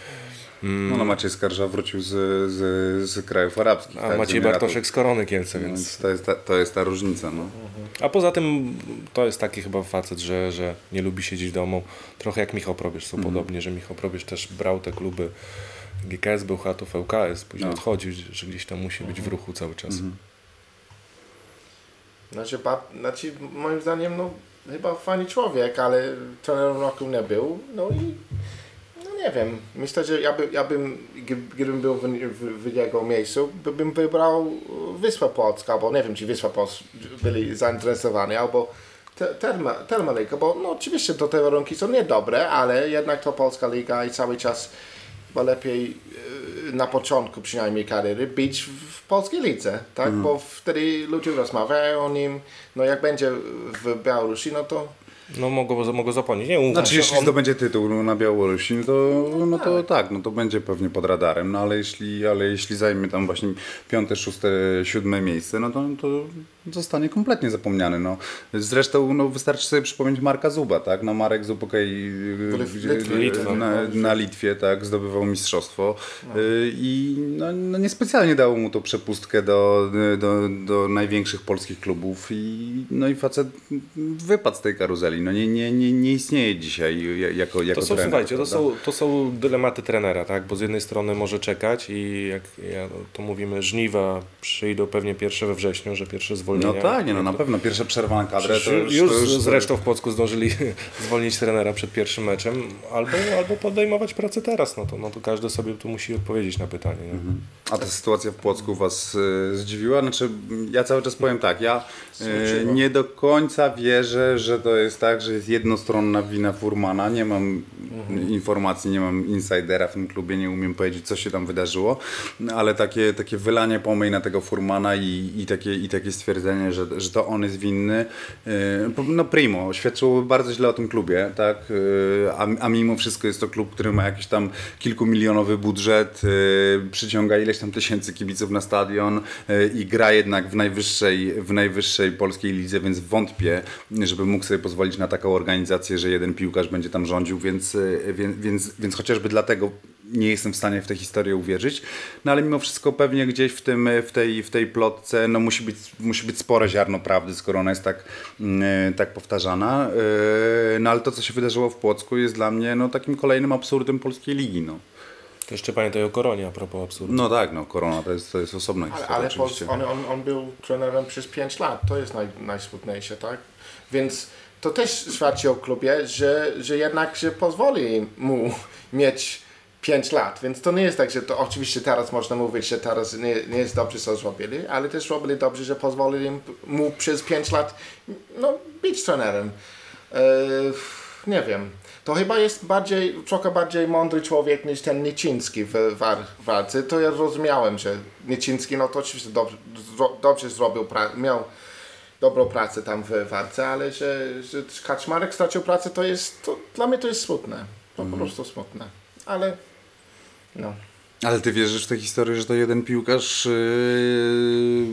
No, no Maciej Skarża wrócił z, z, z krajów arabskich. A tak, Maciej. Bartoszek z Korony Kielce, No, więc... Więc to jest ta, to jest ta różnica. No. A poza tym to jest taki chyba facet, że, że nie lubi siedzieć w domu. Trochę jak Michał Probierz są podobnie, że Michał Probierz też brał te kluby GKS, Bełchatów, ŁKS, później No. odchodził, że gdzieś tam musi być w ruchu cały czas. Znaczy, ba, znaczy, moim zdaniem, no, chyba fajny człowiek, ale trenerem roku nie był. No i, no nie wiem, myślę, że ja, by, ja bym, gdy- gdybym był w, w, w jego miejscu, by, bym wybrał Wyspę Polską, albo nie wiem, czy Wyspa Polska byli zainteresowani, albo te, Terma, bo no oczywiście to te warunki są niedobre, ale jednak to Polska Liga i cały czas chyba lepiej e, na początku przynajmniej kariery być w, w polskiej lidze, tak? Bo wtedy ludzie rozmawiają o nim, no jak będzie w Białorusi, no to No mogło, mogło zapomnieć. Nie, umówmy Znaczy, się, jeśli on- zdobędzie tytuł na Białorusi, no to, no to tak, no to będzie pewnie pod radarem, no ale jeśli, ale jeśli zajmie tam właśnie piąte, szóste, siódme miejsce, no to, to zostanie kompletnie zapomniany. No. Zresztą no, wystarczy sobie przypomnieć Marka Zuba, tak? No Marek Zub, Litwie. gdzie- Litwa. na, na Litwie, tak, zdobywał mistrzostwo y, i no, no niespecjalnie dało mu to przepustkę do, do, do największych polskich klubów i no i facet wypadł z tej karuzeli. No nie, nie, nie, nie istnieje dzisiaj jako, jako To są, trener. słuchajcie, to są, to są dylematy trenera, tak? Bo z jednej strony może czekać i jak ja, to mówimy, żniwa przyjdą pewnie pierwsze we wrześniu, że pierwsze No zwolnienia. tak, nie, no na pewno pierwsza przerwa na kadrę to już, już to już zresztą w Płocku zdążyli zwolnić trenera przed pierwszym meczem, albo, albo podejmować pracę teraz, no to, no to każdy sobie tu musi odpowiedzieć na pytanie. Nie? Mhm. A ta sytuacja w Płocku Was y, zdziwiła? Znaczy, ja cały czas powiem tak, ja y, nie do końca wierzę, że to jest tak, że jest jednostronna wina Furmana. Nie mam informacji, nie mam insidera w tym klubie, nie umiem powiedzieć, co się tam wydarzyło, No, ale takie, takie wylanie pomyj na tego Furmana i, i, takie, i takie stwierdzenie, że, że to on jest winny, y, no primo, świadczyło bardzo źle o tym klubie, tak? Y, A, a mimo wszystko jest to klub, który ma jakiś tam kilkumilionowy budżet, y, przyciąga ileś tam tysięcy kibiców na stadion i gra jednak w najwyższej, w najwyższej polskiej lidze, więc wątpię, żeby mógł sobie pozwolić na taką organizację, że jeden piłkarz będzie tam rządził, więc, więc, więc, więc chociażby dlatego nie jestem w stanie w tę historię uwierzyć, no ale mimo wszystko pewnie gdzieś w, tym, w, tej, w tej plotce no musi, być, musi być spore ziarno prawdy, skoro ona jest tak, mm, tak powtarzana. Yy, No ale to, co się wydarzyło w Płocku jest dla mnie no, takim kolejnym absurdem polskiej ligi. No. To jeszcze pamiętaj o koronie a propos absurdu. No tak, no korona to jest, to jest osobna Ale, historia ale oczywiście. po, on, on, on był trenerem przez 5 lat, to jest naj, najsmutniejsze, tak? Więc to też świadczy o klubie, że, że jednak że pozwoli mu mieć 5 lat, więc to nie jest tak, że to oczywiście teraz można mówić, że teraz nie, nie jest dobrze co zrobili, ale też robili dobrze, że pozwolili mu przez 5 lat no, być trenerem. E, nie wiem. To chyba jest bardziej, trochę bardziej mądry człowiek niż ten Nieciński w war, walce. To ja rozumiałem, że Nieciński, no to oczywiście dobrze, dobrze zrobił, miał dobrą pracę tam w walce, ale że, że Kaczmarek stracił pracę, to jest, to, dla mnie to jest smutne. To po prostu smutne. Ale, no. Ale ty wierzysz w tę historię, że to jeden piłkarz yy,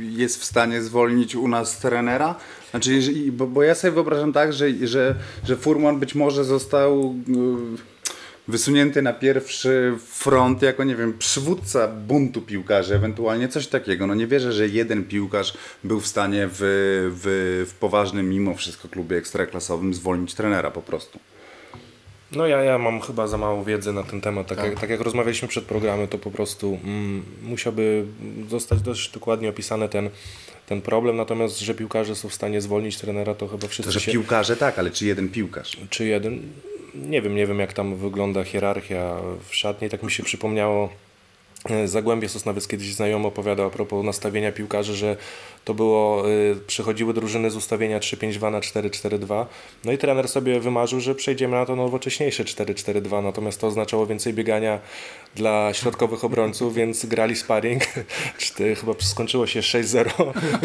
jest w stanie zwolnić u nas trenera? Znaczy, jeżeli, bo, bo ja sobie wyobrażam tak, że, że, że Furman być może został yy, wysunięty na pierwszy front jako, nie wiem, przywódca buntu piłkarzy, ewentualnie coś takiego. No nie wierzę, że jeden piłkarz był w stanie w, w, w poważnym, mimo wszystko, klubie ekstraklasowym zwolnić trenera po prostu. No ja, ja mam chyba za mało wiedzy na ten temat. Tak, Tak. Jak, tak jak rozmawialiśmy przed programem, to po prostu mm, musiałby zostać dość dokładnie opisany ten, ten problem. Natomiast, że piłkarze są w stanie zwolnić trenera, to chyba To, wszyscy że się... piłkarze tak, ale czy jeden piłkarz? Czy jeden? Nie wiem, nie wiem jak tam wygląda hierarchia w szatni. Tak mi się przypomniało e, Zagłębie Sosnowiec kiedyś znajomy opowiadał a propos nastawienia piłkarzy, że to było, y, przychodziły drużyny z ustawienia 3-5-2 na 4-4-2. No i trener sobie wymarzył, że przejdziemy na to nowocześniejsze 4-4-2, natomiast to oznaczało więcej biegania dla środkowych obrońców, więc grali sparring. Chyba skończyło się 6-0.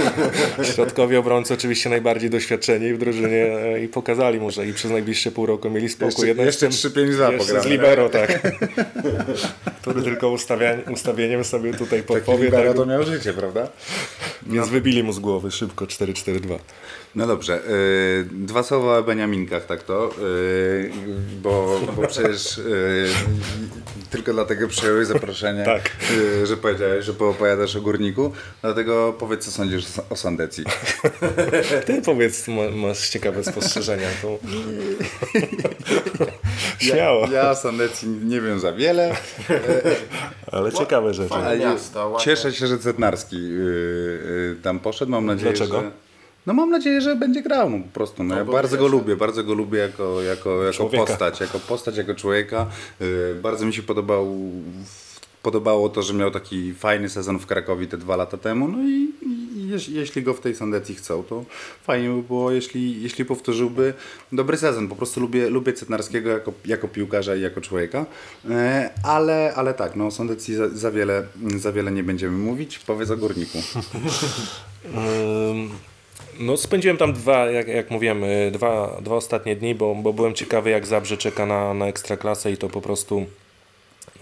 Środkowi obrońcy oczywiście najbardziej doświadczeni w drużynie e, i pokazali mu, że i przez najbliższe pół roku mieli spokój. Jeszcze- jeszcze z tym- 3-5-2 jeszcze z libero, tak. Który tylko ustawieniem sobie tutaj podpowie. libero Tak, to miał życie, prawda? więc wybili mu z głowy szybko 4-4-2. No dobrze, y, dwa słowa o Beniaminkach, tak to, y, bo, bo przecież y, tylko dlatego przyjąłeś zaproszenie, Tak. y, że powiedziałeś, że poopowiadasz o Górniku, dlatego powiedz co sądzisz o Sandecji. Ty powiedz, ma, masz ciekawe spostrzeżenia. To... Śmiało, Ja, ja o Sandecji nie wiem za wiele, ale ciekawe rzeczy. Miasto, cieszę się, że Cetnarski y, y, tam poszedł, mam nadzieję, Dlaczego? że... No mam nadzieję, że będzie grał no, po prostu. No, ja bo bardzo go lubię, bardzo go lubię jako, jako, jako Człowieka. postać, jako postać, jako człowieka. Y, bardzo mi się podobał, podobało to, że miał taki fajny sezon w Krakowie te dwa lata temu. No i, jeśli go w tej Sandecji chcą, to fajnie by było, jeśli, jeśli powtórzyłby dobry sezon. Po prostu lubię, lubię Cetnarskiego jako, jako piłkarza i jako człowieka. E, ale, ale tak, no o Sandecji za, za, wiele, za wiele nie będziemy mówić. Powiedz o Górniku. No spędziłem tam dwa, jak, jak mówiłem, y, dwa, dwa ostatnie dni, bo, bo byłem ciekawy jak Zabrze czeka na, na Ekstraklasę i to po prostu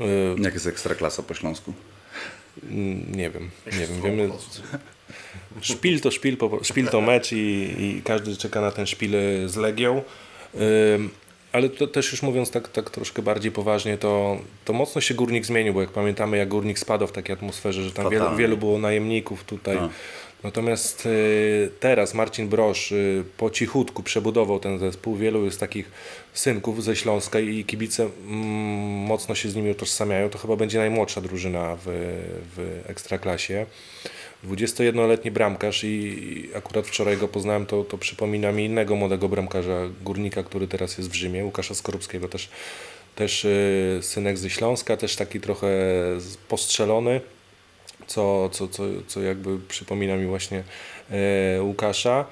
y, Jak jest ekstraklasa po śląsku? Mm, Nie wiem, nie wiem. Wiemy, szpil to szpil, szpil to mecz i, i każdy czeka na ten szpil y, z Legią. Ale to też już mówiąc tak, tak troszkę bardziej poważnie, to, to mocno się Górnik zmienił, bo jak pamiętamy jak Górnik spadł w takiej atmosferze, że tam wielu, wielu było najemników tutaj. Tak. Natomiast y, teraz Marcin Brosz y, po cichutku przebudował ten zespół. Wielu jest takich synków ze Śląska i kibice mm, mocno się z nimi utożsamiają. To chyba będzie najmłodsza drużyna w, w Ekstraklasie. 21-letni bramkarz i akurat wczoraj go poznałem, to, to przypomina mi innego młodego bramkarza górnika, który teraz jest w Rzymie, Łukasza Skorupskiego, też, też y, synek ze Śląska, też taki trochę postrzelony co, co, co, co jakby przypomina mi właśnie e, Łukasza.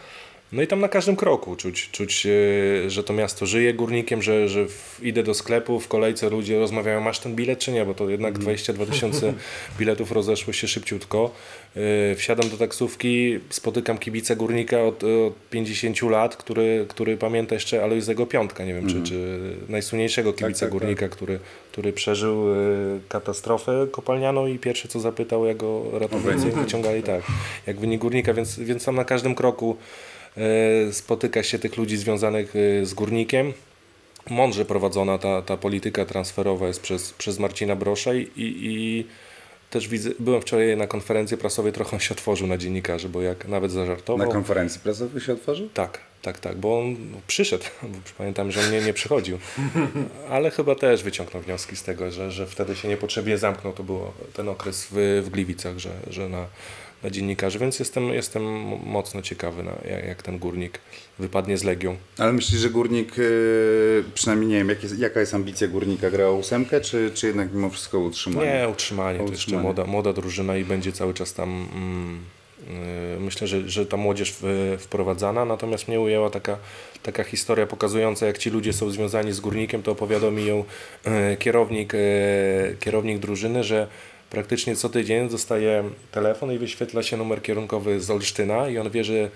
No i tam na każdym kroku czuć, czuć e, że to miasto żyje górnikiem, że, że w, idę do sklepu, w kolejce ludzie rozmawiają, masz ten bilet czy nie, bo to jednak 22 tysiące biletów rozeszło się szybciutko. E, wsiadam do taksówki, spotykam kibica górnika od, od 50 lat, który, który pamięta jeszcze Alojzego Piątka, nie wiem, czy, czy najsłynniejszego kibica tak, tak. górnika, który, który przeżył e, katastrofę kopalnianą i pierwsze co zapytał, jak go ratownicy wyciągali, tak, jak wynik górnika, więc, więc tam na każdym kroku spotyka się tych ludzi związanych e, z górnikiem. Mądrze prowadzona ta, ta polityka transferowa jest przez, przez Marcina Brosza i, i też widzę, byłem wczoraj na konferencji prasowej, trochę się otworzył na dziennikarzy, bo jak nawet Na zażartował. konferencji prasowej się otworzył? Tak, tak, tak, bo on przyszedł, bo pamiętam, że on nie, nie przychodził, ale chyba też wyciągnął wnioski z tego, że, że wtedy się niepotrzebnie zamknął, to był ten okres w, w Gliwicach, że, że na, na dziennikarzy, więc jestem, jestem mocno ciekawy, na, jak, jak ten górnik wypadnie z Legią. Ale myślisz, że Górnik, yy, przynajmniej nie wiem, jak jest, jaka jest ambicja Górnika, gra o ósemkę, czy, czy jednak mimo wszystko utrzymanie? Nie, utrzymanie, to jeszcze utrzymanie. młoda, młoda drużyna i będzie cały czas tam. Mm, yy, myślę, że, że ta młodzież wprowadzana, natomiast mnie ujęła taka, taka historia pokazująca, jak ci ludzie są związani z górnikiem, to opowiadał mi ją e, kierownik, kierownik drużyny, że praktycznie co tydzień dostaje telefon i wyświetla się numer kierunkowy z Olsztyna i on wie, że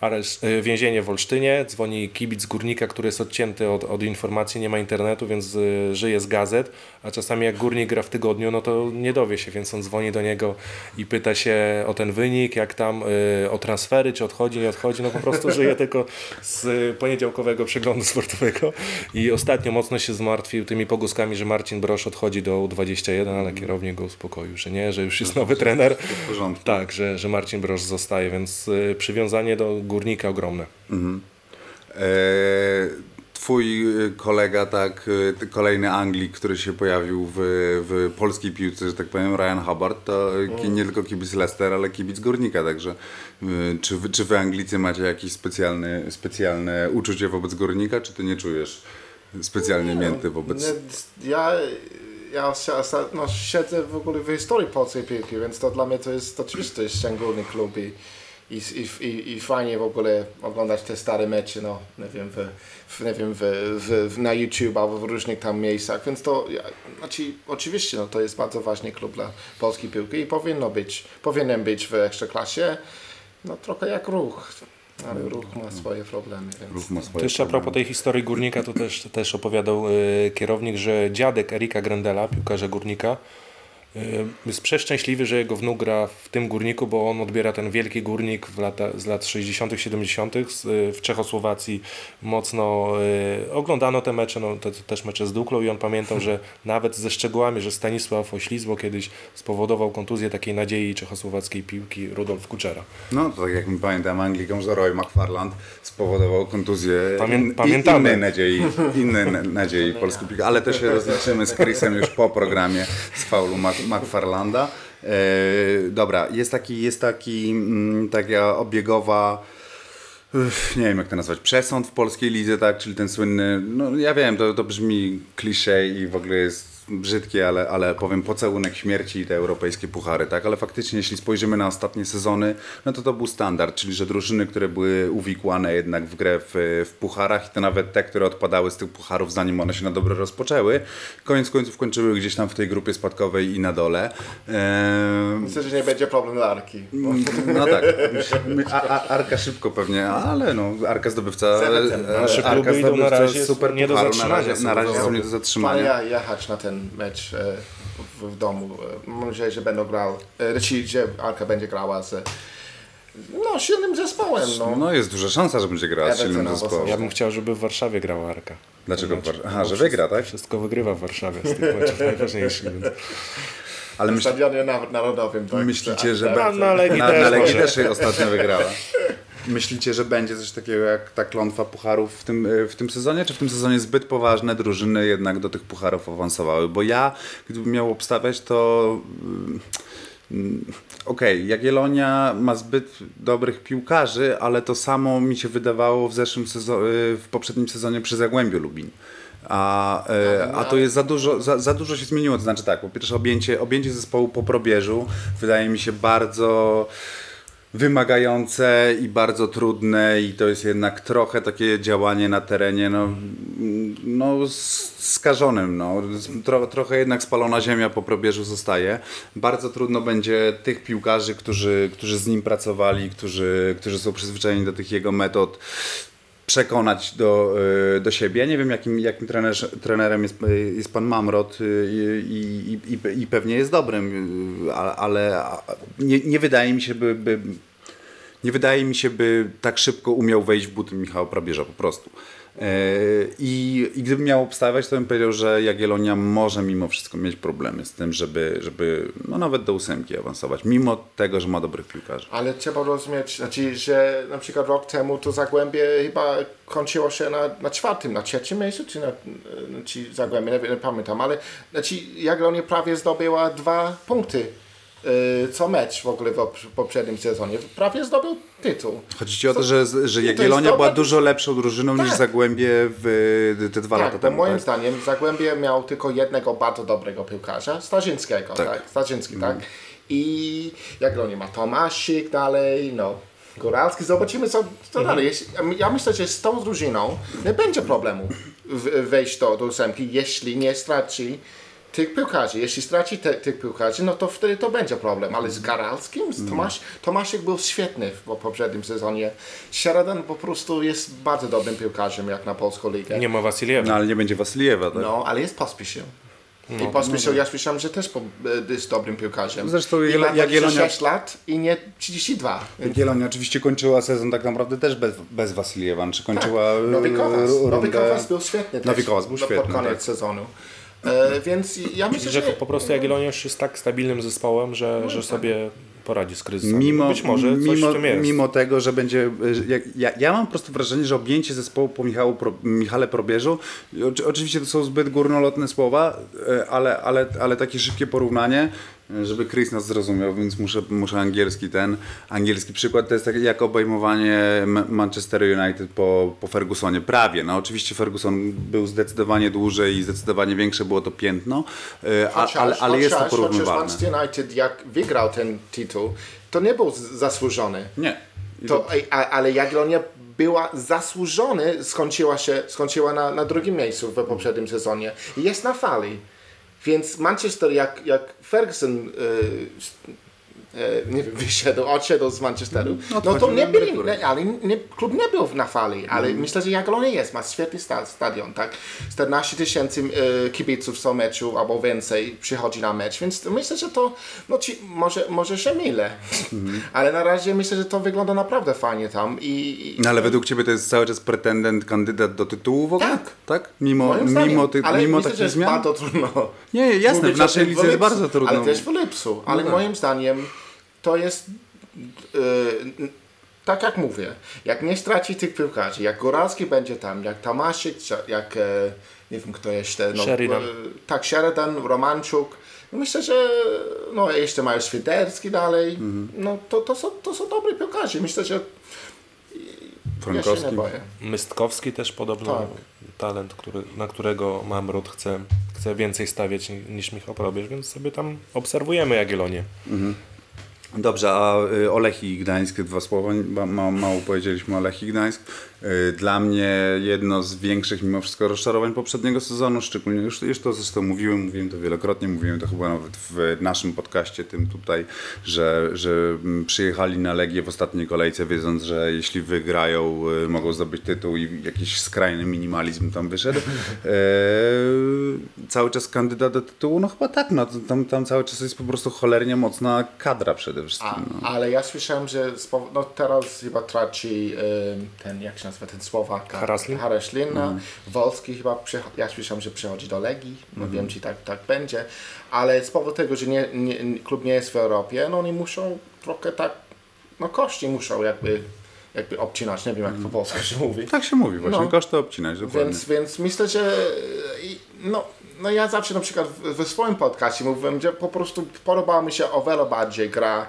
areszt, e, więzienie w Olsztynie, dzwoni kibic górnika, który jest odcięty od, od informacji, nie ma internetu, więc e, żyje z gazet, a czasami jak górnik gra w tygodniu, no to nie dowie się, więc on dzwoni do niego i pyta się o ten wynik, jak tam, e, o transfery, czy odchodzi, nie odchodzi, no po prostu żyje tylko z poniedziałkowego przeglądu sportowego. I ostatnio mocno się zmartwił tymi pogłoskami, że Marcin Brosz odchodzi do U21, ale kierownik go uspokoił, że nie, że już jest nowy trener. Tak, że, że Marcin Brosz zostaje, więc y, przywiązanie do górnika ogromne. E, Twój kolega, tak, ty- kolejny Anglik, który się pojawił w, w polskiej piłce, że tak powiem, Ryan Hubbard, to ki- nie tylko kibic Leicester, ale kibic Górnika, także y, czy wy, czy wy Anglicy macie jakieś specjalne, specjalne uczucie wobec Górnika, czy ty nie czujesz specjalnie mięty wobec... Nie, ja, ja no, siedzę w ogóle w historii polskiej piłki, więc to dla mnie to jest oczywiście to jest szczególny klub i, i, i, i, i fajnie w ogóle oglądać te stare mecze, no, nie wiem, w, w, nie wiem w, w, w, na YouTube albo w różnych tam miejscach, więc to, ja, znaczy, oczywiście, no, to jest bardzo ważny klub dla polskiej piłki i powinno być, powinien być w Ekstraklasie, no trochę jak ruch, ale ruch ma swoje problemy, więc... Ruch ma To swoje jeszcze a propos tej historii górnika, to też, też opowiadał y, kierownik, że dziadek Erika Grendela, piłkarza górnika, jest przeszczęśliwy, że jego wnuk gra w tym górniku, bo on odbiera ten wielki górnik w lata, z lat 60., 70. z, y, w Czechosłowacji. Mocno y, oglądano te mecze, no, te, też mecze z Duklą i on pamiętał, że nawet ze szczegółami, że Stanisław Oślizło kiedyś spowodował kontuzję takiej nadziei czechosłowackiej piłki Rudolf Kuczera. No, to tak jak my pamiętam Angliką, że Roy McFarland spowodował kontuzję Pamię- in, pamiętamy. innej nadziei, innej na- nadziei polskiej piłki, ale to się rozliczymy z Chrisem już po programie faulu McFarlanda. E, dobra, jest taki, jest taki, mm, taka obiegowa nie wiem jak to nazwać, przesąd w polskiej lidze, tak, czyli ten słynny, no ja wiem, to, to brzmi klisze i w ogóle jest brzydkie, ale, ale powiem pocałunek śmierci i te europejskie puchary, tak, ale faktycznie jeśli spojrzymy na ostatnie sezony, no to to był standard, czyli że drużyny, które były uwikłane jednak w grę w, w pucharach i to nawet te, które odpadały z tych pucharów zanim one się na dobre rozpoczęły, koniec końców kończyły gdzieś tam w tej grupie spadkowej i na dole. Myślę, że nie będzie problem dla Arki. bo- no tak, a, a, Arka szybko pewnie, ale no, Arka zdobywca, Zewetem, e, Arka zdobywca razie super nie do pucharu, na zatrzymania razie, na razie są nie do zatrzymania. jechać na ten mecz e, w, w domu. E, Mam nadzieję, że będą grał, e, czyli, że Arka będzie grała z no, silnym zespołem. No. No jest duża szansa, że będzie grała z silnym zespołem. Ja bym chciał, żeby w Warszawie grała Arka. Dlaczego? w Znaczy, Aha, że wygra, tak? Wszystko wygrywa w Warszawie z tych meczów najważniejszych. Więc... Ale w myśl, stadionie na- narodowym. Tak, myślicie, że tak, będzie- na Legii na, też na Legii też ostatnio wygrała. Myślicie, że będzie coś takiego jak ta klątwa pucharów w tym, e, w tym sezonie? Czy w tym sezonie zbyt poważne drużyny jednak do tych pucharów awansowały? Bo ja, gdybym miał obstawiać, to... mm, Okej, Jagiellonia ma zbyt dobrych piłkarzy, ale to samo mi się wydawało w zeszłym sezonie, w poprzednim sezonie przy Zagłębiu Lubin. A, e, a to jest za dużo, za, za dużo się zmieniło. To znaczy tak, po pierwsze objęcie, objęcie zespołu po probierzu wydaje mi się bardzo wymagające i bardzo trudne i to jest jednak trochę takie działanie na terenie no, no skażonym. No. Tro, trochę jednak spalona ziemia po probierzu zostaje. Bardzo trudno będzie tych piłkarzy, którzy, którzy z nim pracowali, którzy, którzy są przyzwyczajeni do tych jego metod przekonać do, y, do siebie. Nie wiem, jakim, jakim trenerz, trenerem jest, jest pan Mamrot y, i, i, i, i pewnie jest dobrym, ale nie, nie wydaje mi się, by, by nie wydaje mi się, by tak szybko umiał wejść w buty Michała Probierza po prostu. E, I, I gdybym miał obstawiać, to bym powiedział, że Jagiellonia może mimo wszystko mieć problemy z tym, żeby, żeby no nawet do ósemki awansować, mimo tego, że ma dobrych piłkarzy. Ale trzeba rozumieć, znaczy, że na przykład rok temu to Zagłębie chyba kończyło się na, na czwartym, na trzecim miejscu, czy na, czy Zagłębie, nie, nie pamiętam, ale znaczy Jagiellonia prawie zdobyła dwa punkty co mecz w ogóle w op- poprzednim sezonie. Prawie zdobył tytuł. Chodzi ci o to, że, że Jagiellonia była dużo lepszą drużyną niż Tak. Zagłębie w te dwa Tak, lata temu. moim tak? zdaniem Zagłębie miał tylko jednego bardzo dobrego piłkarza, Starzyńskiego, Tak. tak? Starzyński, tak? I Jagiellonia ma Tomasik dalej, no. Góralski, zobaczymy co, co dalej. Jeśli, ja myślę, że z tą drużyną nie będzie problemu wejść do, do ósemki, jeśli nie straci tych piłkarzy. Jeśli straci te, tych piłkarzy, no to wtedy to będzie problem. Ale z Garalskim, z Tomasz, Tomasik był świetny w poprzednim sezonie. Sheridan po prostu jest bardzo dobrym piłkarzem jak na polską ligę. Nie ma Wasiliewa. No ale nie będzie Wasiliewa, tak? No, ale jest Pospisil. I Pospisil, ja słyszałem, że też po, e, jest dobrym piłkarzem. Zresztą I ma Jagiellonia- 26 lat i nie 32. Jagiellonia oczywiście kończyła sezon tak naprawdę też bez, bez Wasiliewa, czy kończyła Tak. Nowy Kowas. r- rundę... Nowy Kowas był świetny Nowy też Kowas był no, świetny, pod koniec tak. sezonu. E, więc ja myślę, Że że... po prostu Jagiellonia już jest tak stabilnym zespołem, że, że sobie poradzi z kryzysem. Mimo, Być może coś mimo, w tym jest. mimo tego, że będzie. Ja, ja, ja mam po prostu wrażenie, że objęcie zespołu po Michału Pro, Michale Probierzu, oczywiście to są zbyt górnolotne słowa, e, ale, ale, ale takie szybkie porównanie, żeby Chris nas zrozumiał, więc muszę, muszę angielski ten, angielski przykład, to jest tak jak obejmowanie Ma- Manchester United po, po Fergusonie, prawie, no oczywiście Ferguson był zdecydowanie dłużej i zdecydowanie większe było to piętno, a, Chociaż, ale, ale jest to chociaż, porównywalne. Manchester United jak wygrał ten tytuł, to nie był zasłużony. Nie. To, a, ale Jagiellonia była zasłużony, skończyła się, skończyła na, na drugim miejscu w poprzednim sezonie. Jest na fali. Więc Manchester, jak, jak Ferguson e, nie wiem, wyszedł, odszedł z Manchesteru, no to nie byli, nie, ale nie, klub nie był na fali, ale myślę, że Jagiellonia jest, ma świetny sta, stadion, tak? 14 tysięcy e, kibiców co meczu albo więcej przychodzi na mecz, więc myślę, że to, no ci, może, może się mylę, ale na razie myślę, że to wygląda naprawdę fajnie tam i, i No ale według Ciebie to jest cały czas pretendent, kandydat do tytułu w ogóle? Tak. Tak? Mimo, moim zdaniem, mimo, ty, ale mimo myślę, że takich jest zmian? bardzo trudno. Nie, jasne, mówić w naszej lidze jest bardzo trudno. Ale też w Lipsu. Ale tak. moim zdaniem to jest e, tak jak mówię, jak nie straci tych piłkarzy, jak Góralski będzie tam, jak Tomaszyk, jak e, nie wiem kto jeszcze, no, Sheridan. e, tak, Sheridan, Romanczuk, no myślę, że no jeszcze mają Świderski dalej, Mhm. no to, to, są, to są dobrzy piłkarze, myślę, że ja się Frankowski. nie boję. Mystkowski też podobno Tak. talent, który, na którego Mamrot chce, chce więcej stawiać ni- niż Michał Probierz, więc sobie tam obserwujemy Jagiellonię. Dobrze, a y, o Lechii Gdańsk dwa słowa, ma, ma, mało powiedzieliśmy o Lechii Gdańsk. Y, Dla mnie jedno z większych mimo wszystko rozczarowań poprzedniego sezonu, szczególnie już, już to zresztą mówiłem, mówiłem to wielokrotnie, mówiłem to chyba nawet w naszym podcaście tym tutaj, że, że mm, przyjechali na Legię w ostatniej kolejce wiedząc, że jeśli wygrają y, mogą zdobyć tytuł i jakiś skrajny minimalizm tam wyszedł. E, cały czas kandydat do tytułu? No chyba tak, no, tam, tam cały czas jest po prostu cholernie mocna kadra przede wszystkim. A, No. ale ja słyszałem, że no teraz chyba traci ten, jak się nazywa ten Słowak? Haraslin? Haraslin, no. Mhm. Wolski chyba, ja słyszałem, że przychodzi do Legii, no wiem, czy tak, tak będzie, ale z powodu tego, że nie, nie, klub nie jest w Europie, no oni muszą trochę tak, no kości muszą jakby, jakby obcinać, nie wiem jak Mhm. po polsku się mówi. Tak się mówi właśnie, No. koszty obcinać, dokładnie. Więc, więc myślę, że no, no ja zawsze na przykład w- we swoim podcastie mówiłem, że po prostu podobała mi się o wiele bardziej gra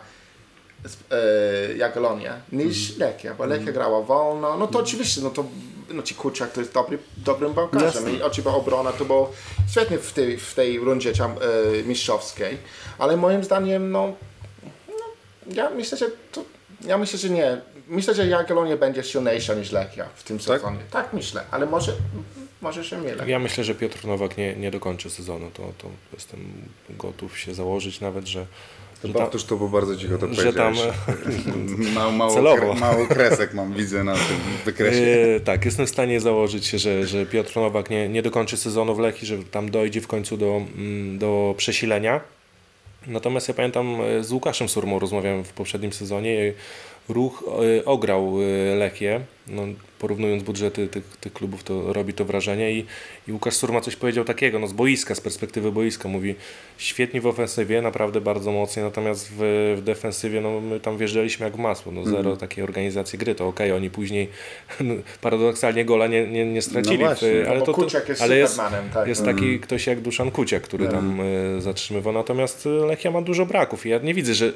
e, Jagiellonia niż Lechia, bo Lechia grała wolno, no to oczywiście, no to no ci Kurczak to jest dobry, dobrym bramkarzem. Jasne. i oczywiście obrona to było świetnie w tej, w tej rundzie tam, e, mistrzowskiej, ale moim zdaniem no, no ja myślę, że to, ja myślę, że nie, myślę, że Jagiellonia będzie silniejsza niż Lechia w tym Tak? sezonie. Tak myślę, ale może, może się mylę. Ja myślę, że Piotr Nowak nie, nie dokończy sezonu, to, to jestem gotów się założyć nawet, że, To Bartusz to bo bardzo cicho to że tam. Mało, mało, Celowo. mało kresek mam, widzę na tym wykresie. E, tak, jestem w stanie założyć się, że, że Piotr Nowak nie, nie dokończy sezonu w Lechii, że tam dojdzie w końcu do, mm, do przesilenia. Natomiast ja pamiętam e, z Łukaszem Surmą rozmawiałem w poprzednim sezonie Ruch y, ograł y, Lechię. No, porównując budżety tych, tych klubów, to robi to wrażenie. I, I Łukasz Surma coś powiedział takiego, no z boiska, z perspektywy boiska. Mówi, świetni w ofensywie, naprawdę bardzo mocni, natomiast w, w defensywie no, my tam wjeżdżaliśmy jak w masło. No, zero takiej organizacji gry. To okej, oni później no, paradoksalnie gola nie, nie, nie stracili. No właśnie, no ale to, to, Kuciak jest ale jest, tak. jest taki ktoś jak Duszan Kuciak, który tam y, zatrzymywał. Natomiast Lechia ma dużo braków i ja nie widzę, że,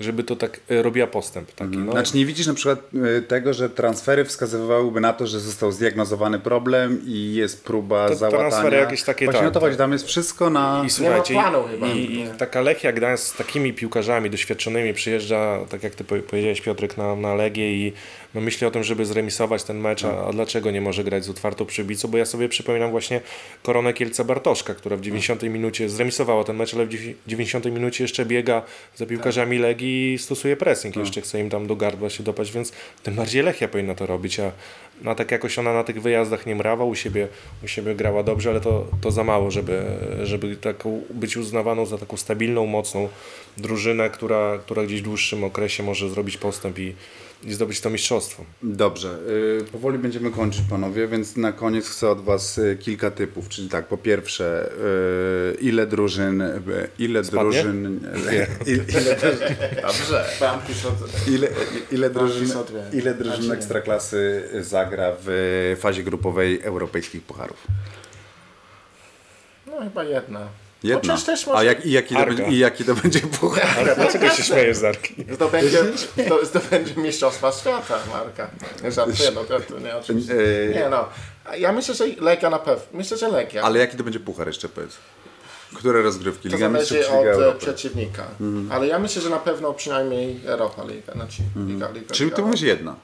żeby to tak y, robiła postęp. Taki, no. Znaczy nie widzisz na przykład y, tego, że transfery wskazywałyby na to, że został zdiagnozowany problem i jest próba To załatania. transfery jakieś takie, Właśnie tak, o to chodzi, tak. tam jest wszystko na... I słuchajcie, planu chyba. i, i taka Lechia Gdańsk z takimi piłkarzami doświadczonymi przyjeżdża, tak jak ty po- powiedziałeś Piotrek, na, na Legię i no myśli o tym, żeby zremisować ten mecz, a, a dlaczego nie może grać z otwartą przybicą, bo ja sobie przypominam właśnie koronę Kielca Bartoszka, która w 90 minucie zremisowała ten mecz, ale w dziewię- 90 minucie jeszcze biega za piłkarzami Legii i stosuje pressing, jeszcze chce im tam do gardła się dopaść, więc tym bardziej Lechia powinna to robić, a no tak jakoś ona na tych wyjazdach nie mrawa, u siebie, u siebie grała dobrze, ale to, to za mało, żeby, żeby taką, być uznawaną za taką stabilną, mocną drużynę, która, która gdzieś w dłuższym okresie może zrobić postęp i, i zdobyć to mistrzostwo. Dobrze, y, powoli będziemy kończyć panowie, więc na koniec chcę od was y, kilka typów, czyli tak, po pierwsze, y, ile drużyn, ile Spadnie? drużyn, ile, ile, drużyn- Dobrze. Ile, ile drużyn, ile drużyn Znaczy- ekstraklasy zagra w fazie grupowej europejskich pucharów? No chyba jedna. Jedna. Chociaż też może... A jak, i, jaki to Arka. będzie, i jaki to będzie puchar? Ale dlaczego się śmiejesz z Arki? Zdobędzie, to zdobędzie mistrzostwa świata, Marka. Nie żartuję, no to, to nie oczywiście. Nie no, ja myślę, że Legia na pewno, myślę, że Legia. Ale jaki to będzie puchar jeszcze powiedz? Które rozgrywki? to Liga zależy Mistrzów czy od Liga e, Europy? przeciwnika. Ale ja myślę, że na pewno przynajmniej Europa Liga. Znaczy, Liga, Liga, Czyli Liga. to mówisz jedna.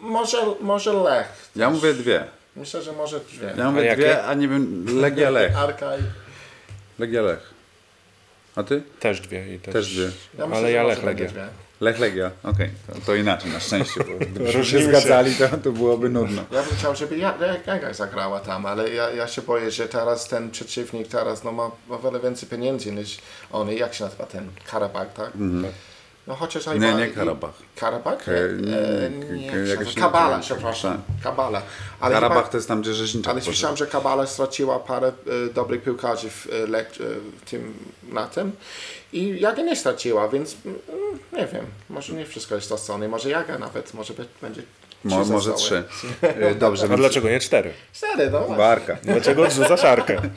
Może, może Lech. Ja mówię dwie. Myślę, że może dwie. Ja mówię jakie? dwie, a nie wiem, Legia Lech. Arka i... Legia Lech. A ty? Też dwie. I też, Też dwie. Ja myślę, ale ja Lech Legia. dwie. Lech Legia, okej. To, to inaczej na szczęście, gdybyśmy się zgadzali, to, to byłoby nudno. Ja bym chciał, żeby ja- Jaga zagrała tam, ale ja, ja się boję, że teraz ten przeciwnik teraz no, ma, ma wiele więcej pieniędzy niż oni. Jak się nazywa ten? Karabach, tak? No chociaż Mhm. Nie, nie Karabach. Karabach? Ke- E, nie, nie, nazywa? Kabala, nie- przepraszam. tak. Kabala. Ale Karabach chyba, to jest tam, gdzie Rzeźniczak ale słyszałem, że Kabala straciła parę e, dobrych piłkarzy w, e, e, w tym, na tym i Jaga nie straciła, więc mm, nie wiem, może nie wszystko jest stracone, może Jaga nawet, może be- będzie Mo, może trzy. Y, Dobrze, A więc dlaczego nie cztery? Cztery, no. Barka. Dlaczego odrzucasz Arkę?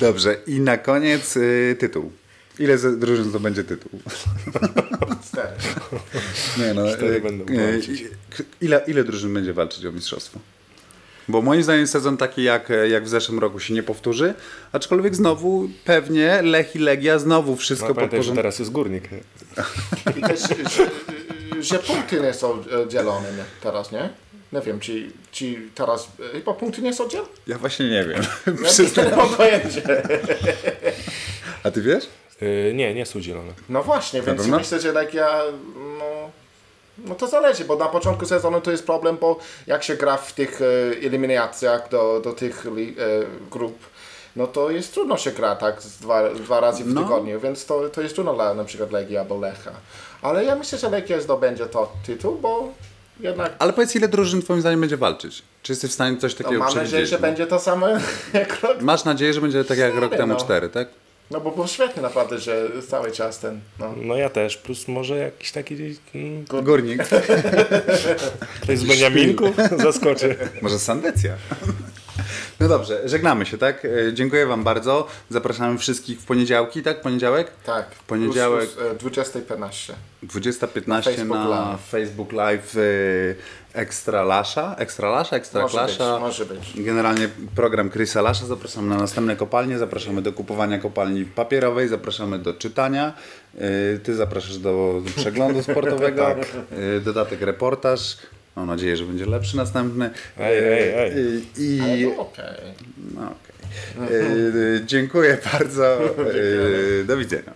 Dobrze, i na koniec y, tytuł. Ile drużyn zdobędzie tytuł? Cztery. Nie no, Cztery y, będą walczyć. y, ile, ile drużyn będzie walczyć o mistrzostwo? Bo moim zdaniem sezon taki jak, jak w zeszłym roku się nie powtórzy, aczkolwiek znowu pewnie Lech i Legia znowu wszystko No, pamiętaj, że teraz jest górnik. I też, że, że punkty nie są e, dzielone nie? teraz, nie? Nie wiem, czy, czy teraz, e, chyba punkty nie są dzielone? Ja właśnie nie wiem. Ja nie mam pojęcia. A ty wiesz? Y, nie, nie są dzielone. No właśnie, więc pewno? myślę, że Legia, no, no to zależy, bo na początku sezonu to jest problem, bo jak się gra w tych e, eliminacjach do, do tych li, e, grup, no to jest trudno się gra tak z dwa, dwa razy w No. tygodniu, więc to, to jest trudno dla na przykład Legii albo Lecha. Ale ja myślę, że Legia zdobędzie to tytuł, bo jednak Ale powiedz, ile drużyn twoim zdaniem będzie walczyć? Czy jesteś w stanie coś no, takiego mam nadzieję, przewidzieć? że będzie to samo jak rok. Masz nadzieję, że będzie tak jak rok Cztery, temu no. cztery, tak? No bo było świetnie naprawdę, że cały czas ten, no. No ja też, plus może jakiś taki... Mm, Górnik. ktoś z Beniaminku zaskoczy. Może Sandecja. No dobrze, żegnamy się, tak? E, Dziękuję Wam bardzo. Zapraszamy wszystkich w poniedziałki, tak? Poniedziałek? Tak. Poniedziałek. Plus, plus, e, 20.15. 20.15 Na Facebook na Live. Facebook Live e, Ekstra Lasza. Ekstra Lasza, Ekstra Może być, Klasza. może być. Generalnie program Chrisa Lasza. Zapraszamy na następne kopalnie, zapraszamy do kupowania kopalni papierowej, zapraszamy do czytania. E, Ty zapraszasz do przeglądu sportowego. Tak. E, Dodatek reportaż. Mam nadzieję, że będzie lepszy następny. Ej, ej, ej. E, I, Ale i no okej. no, Dziękuję bardzo. Do widzenia.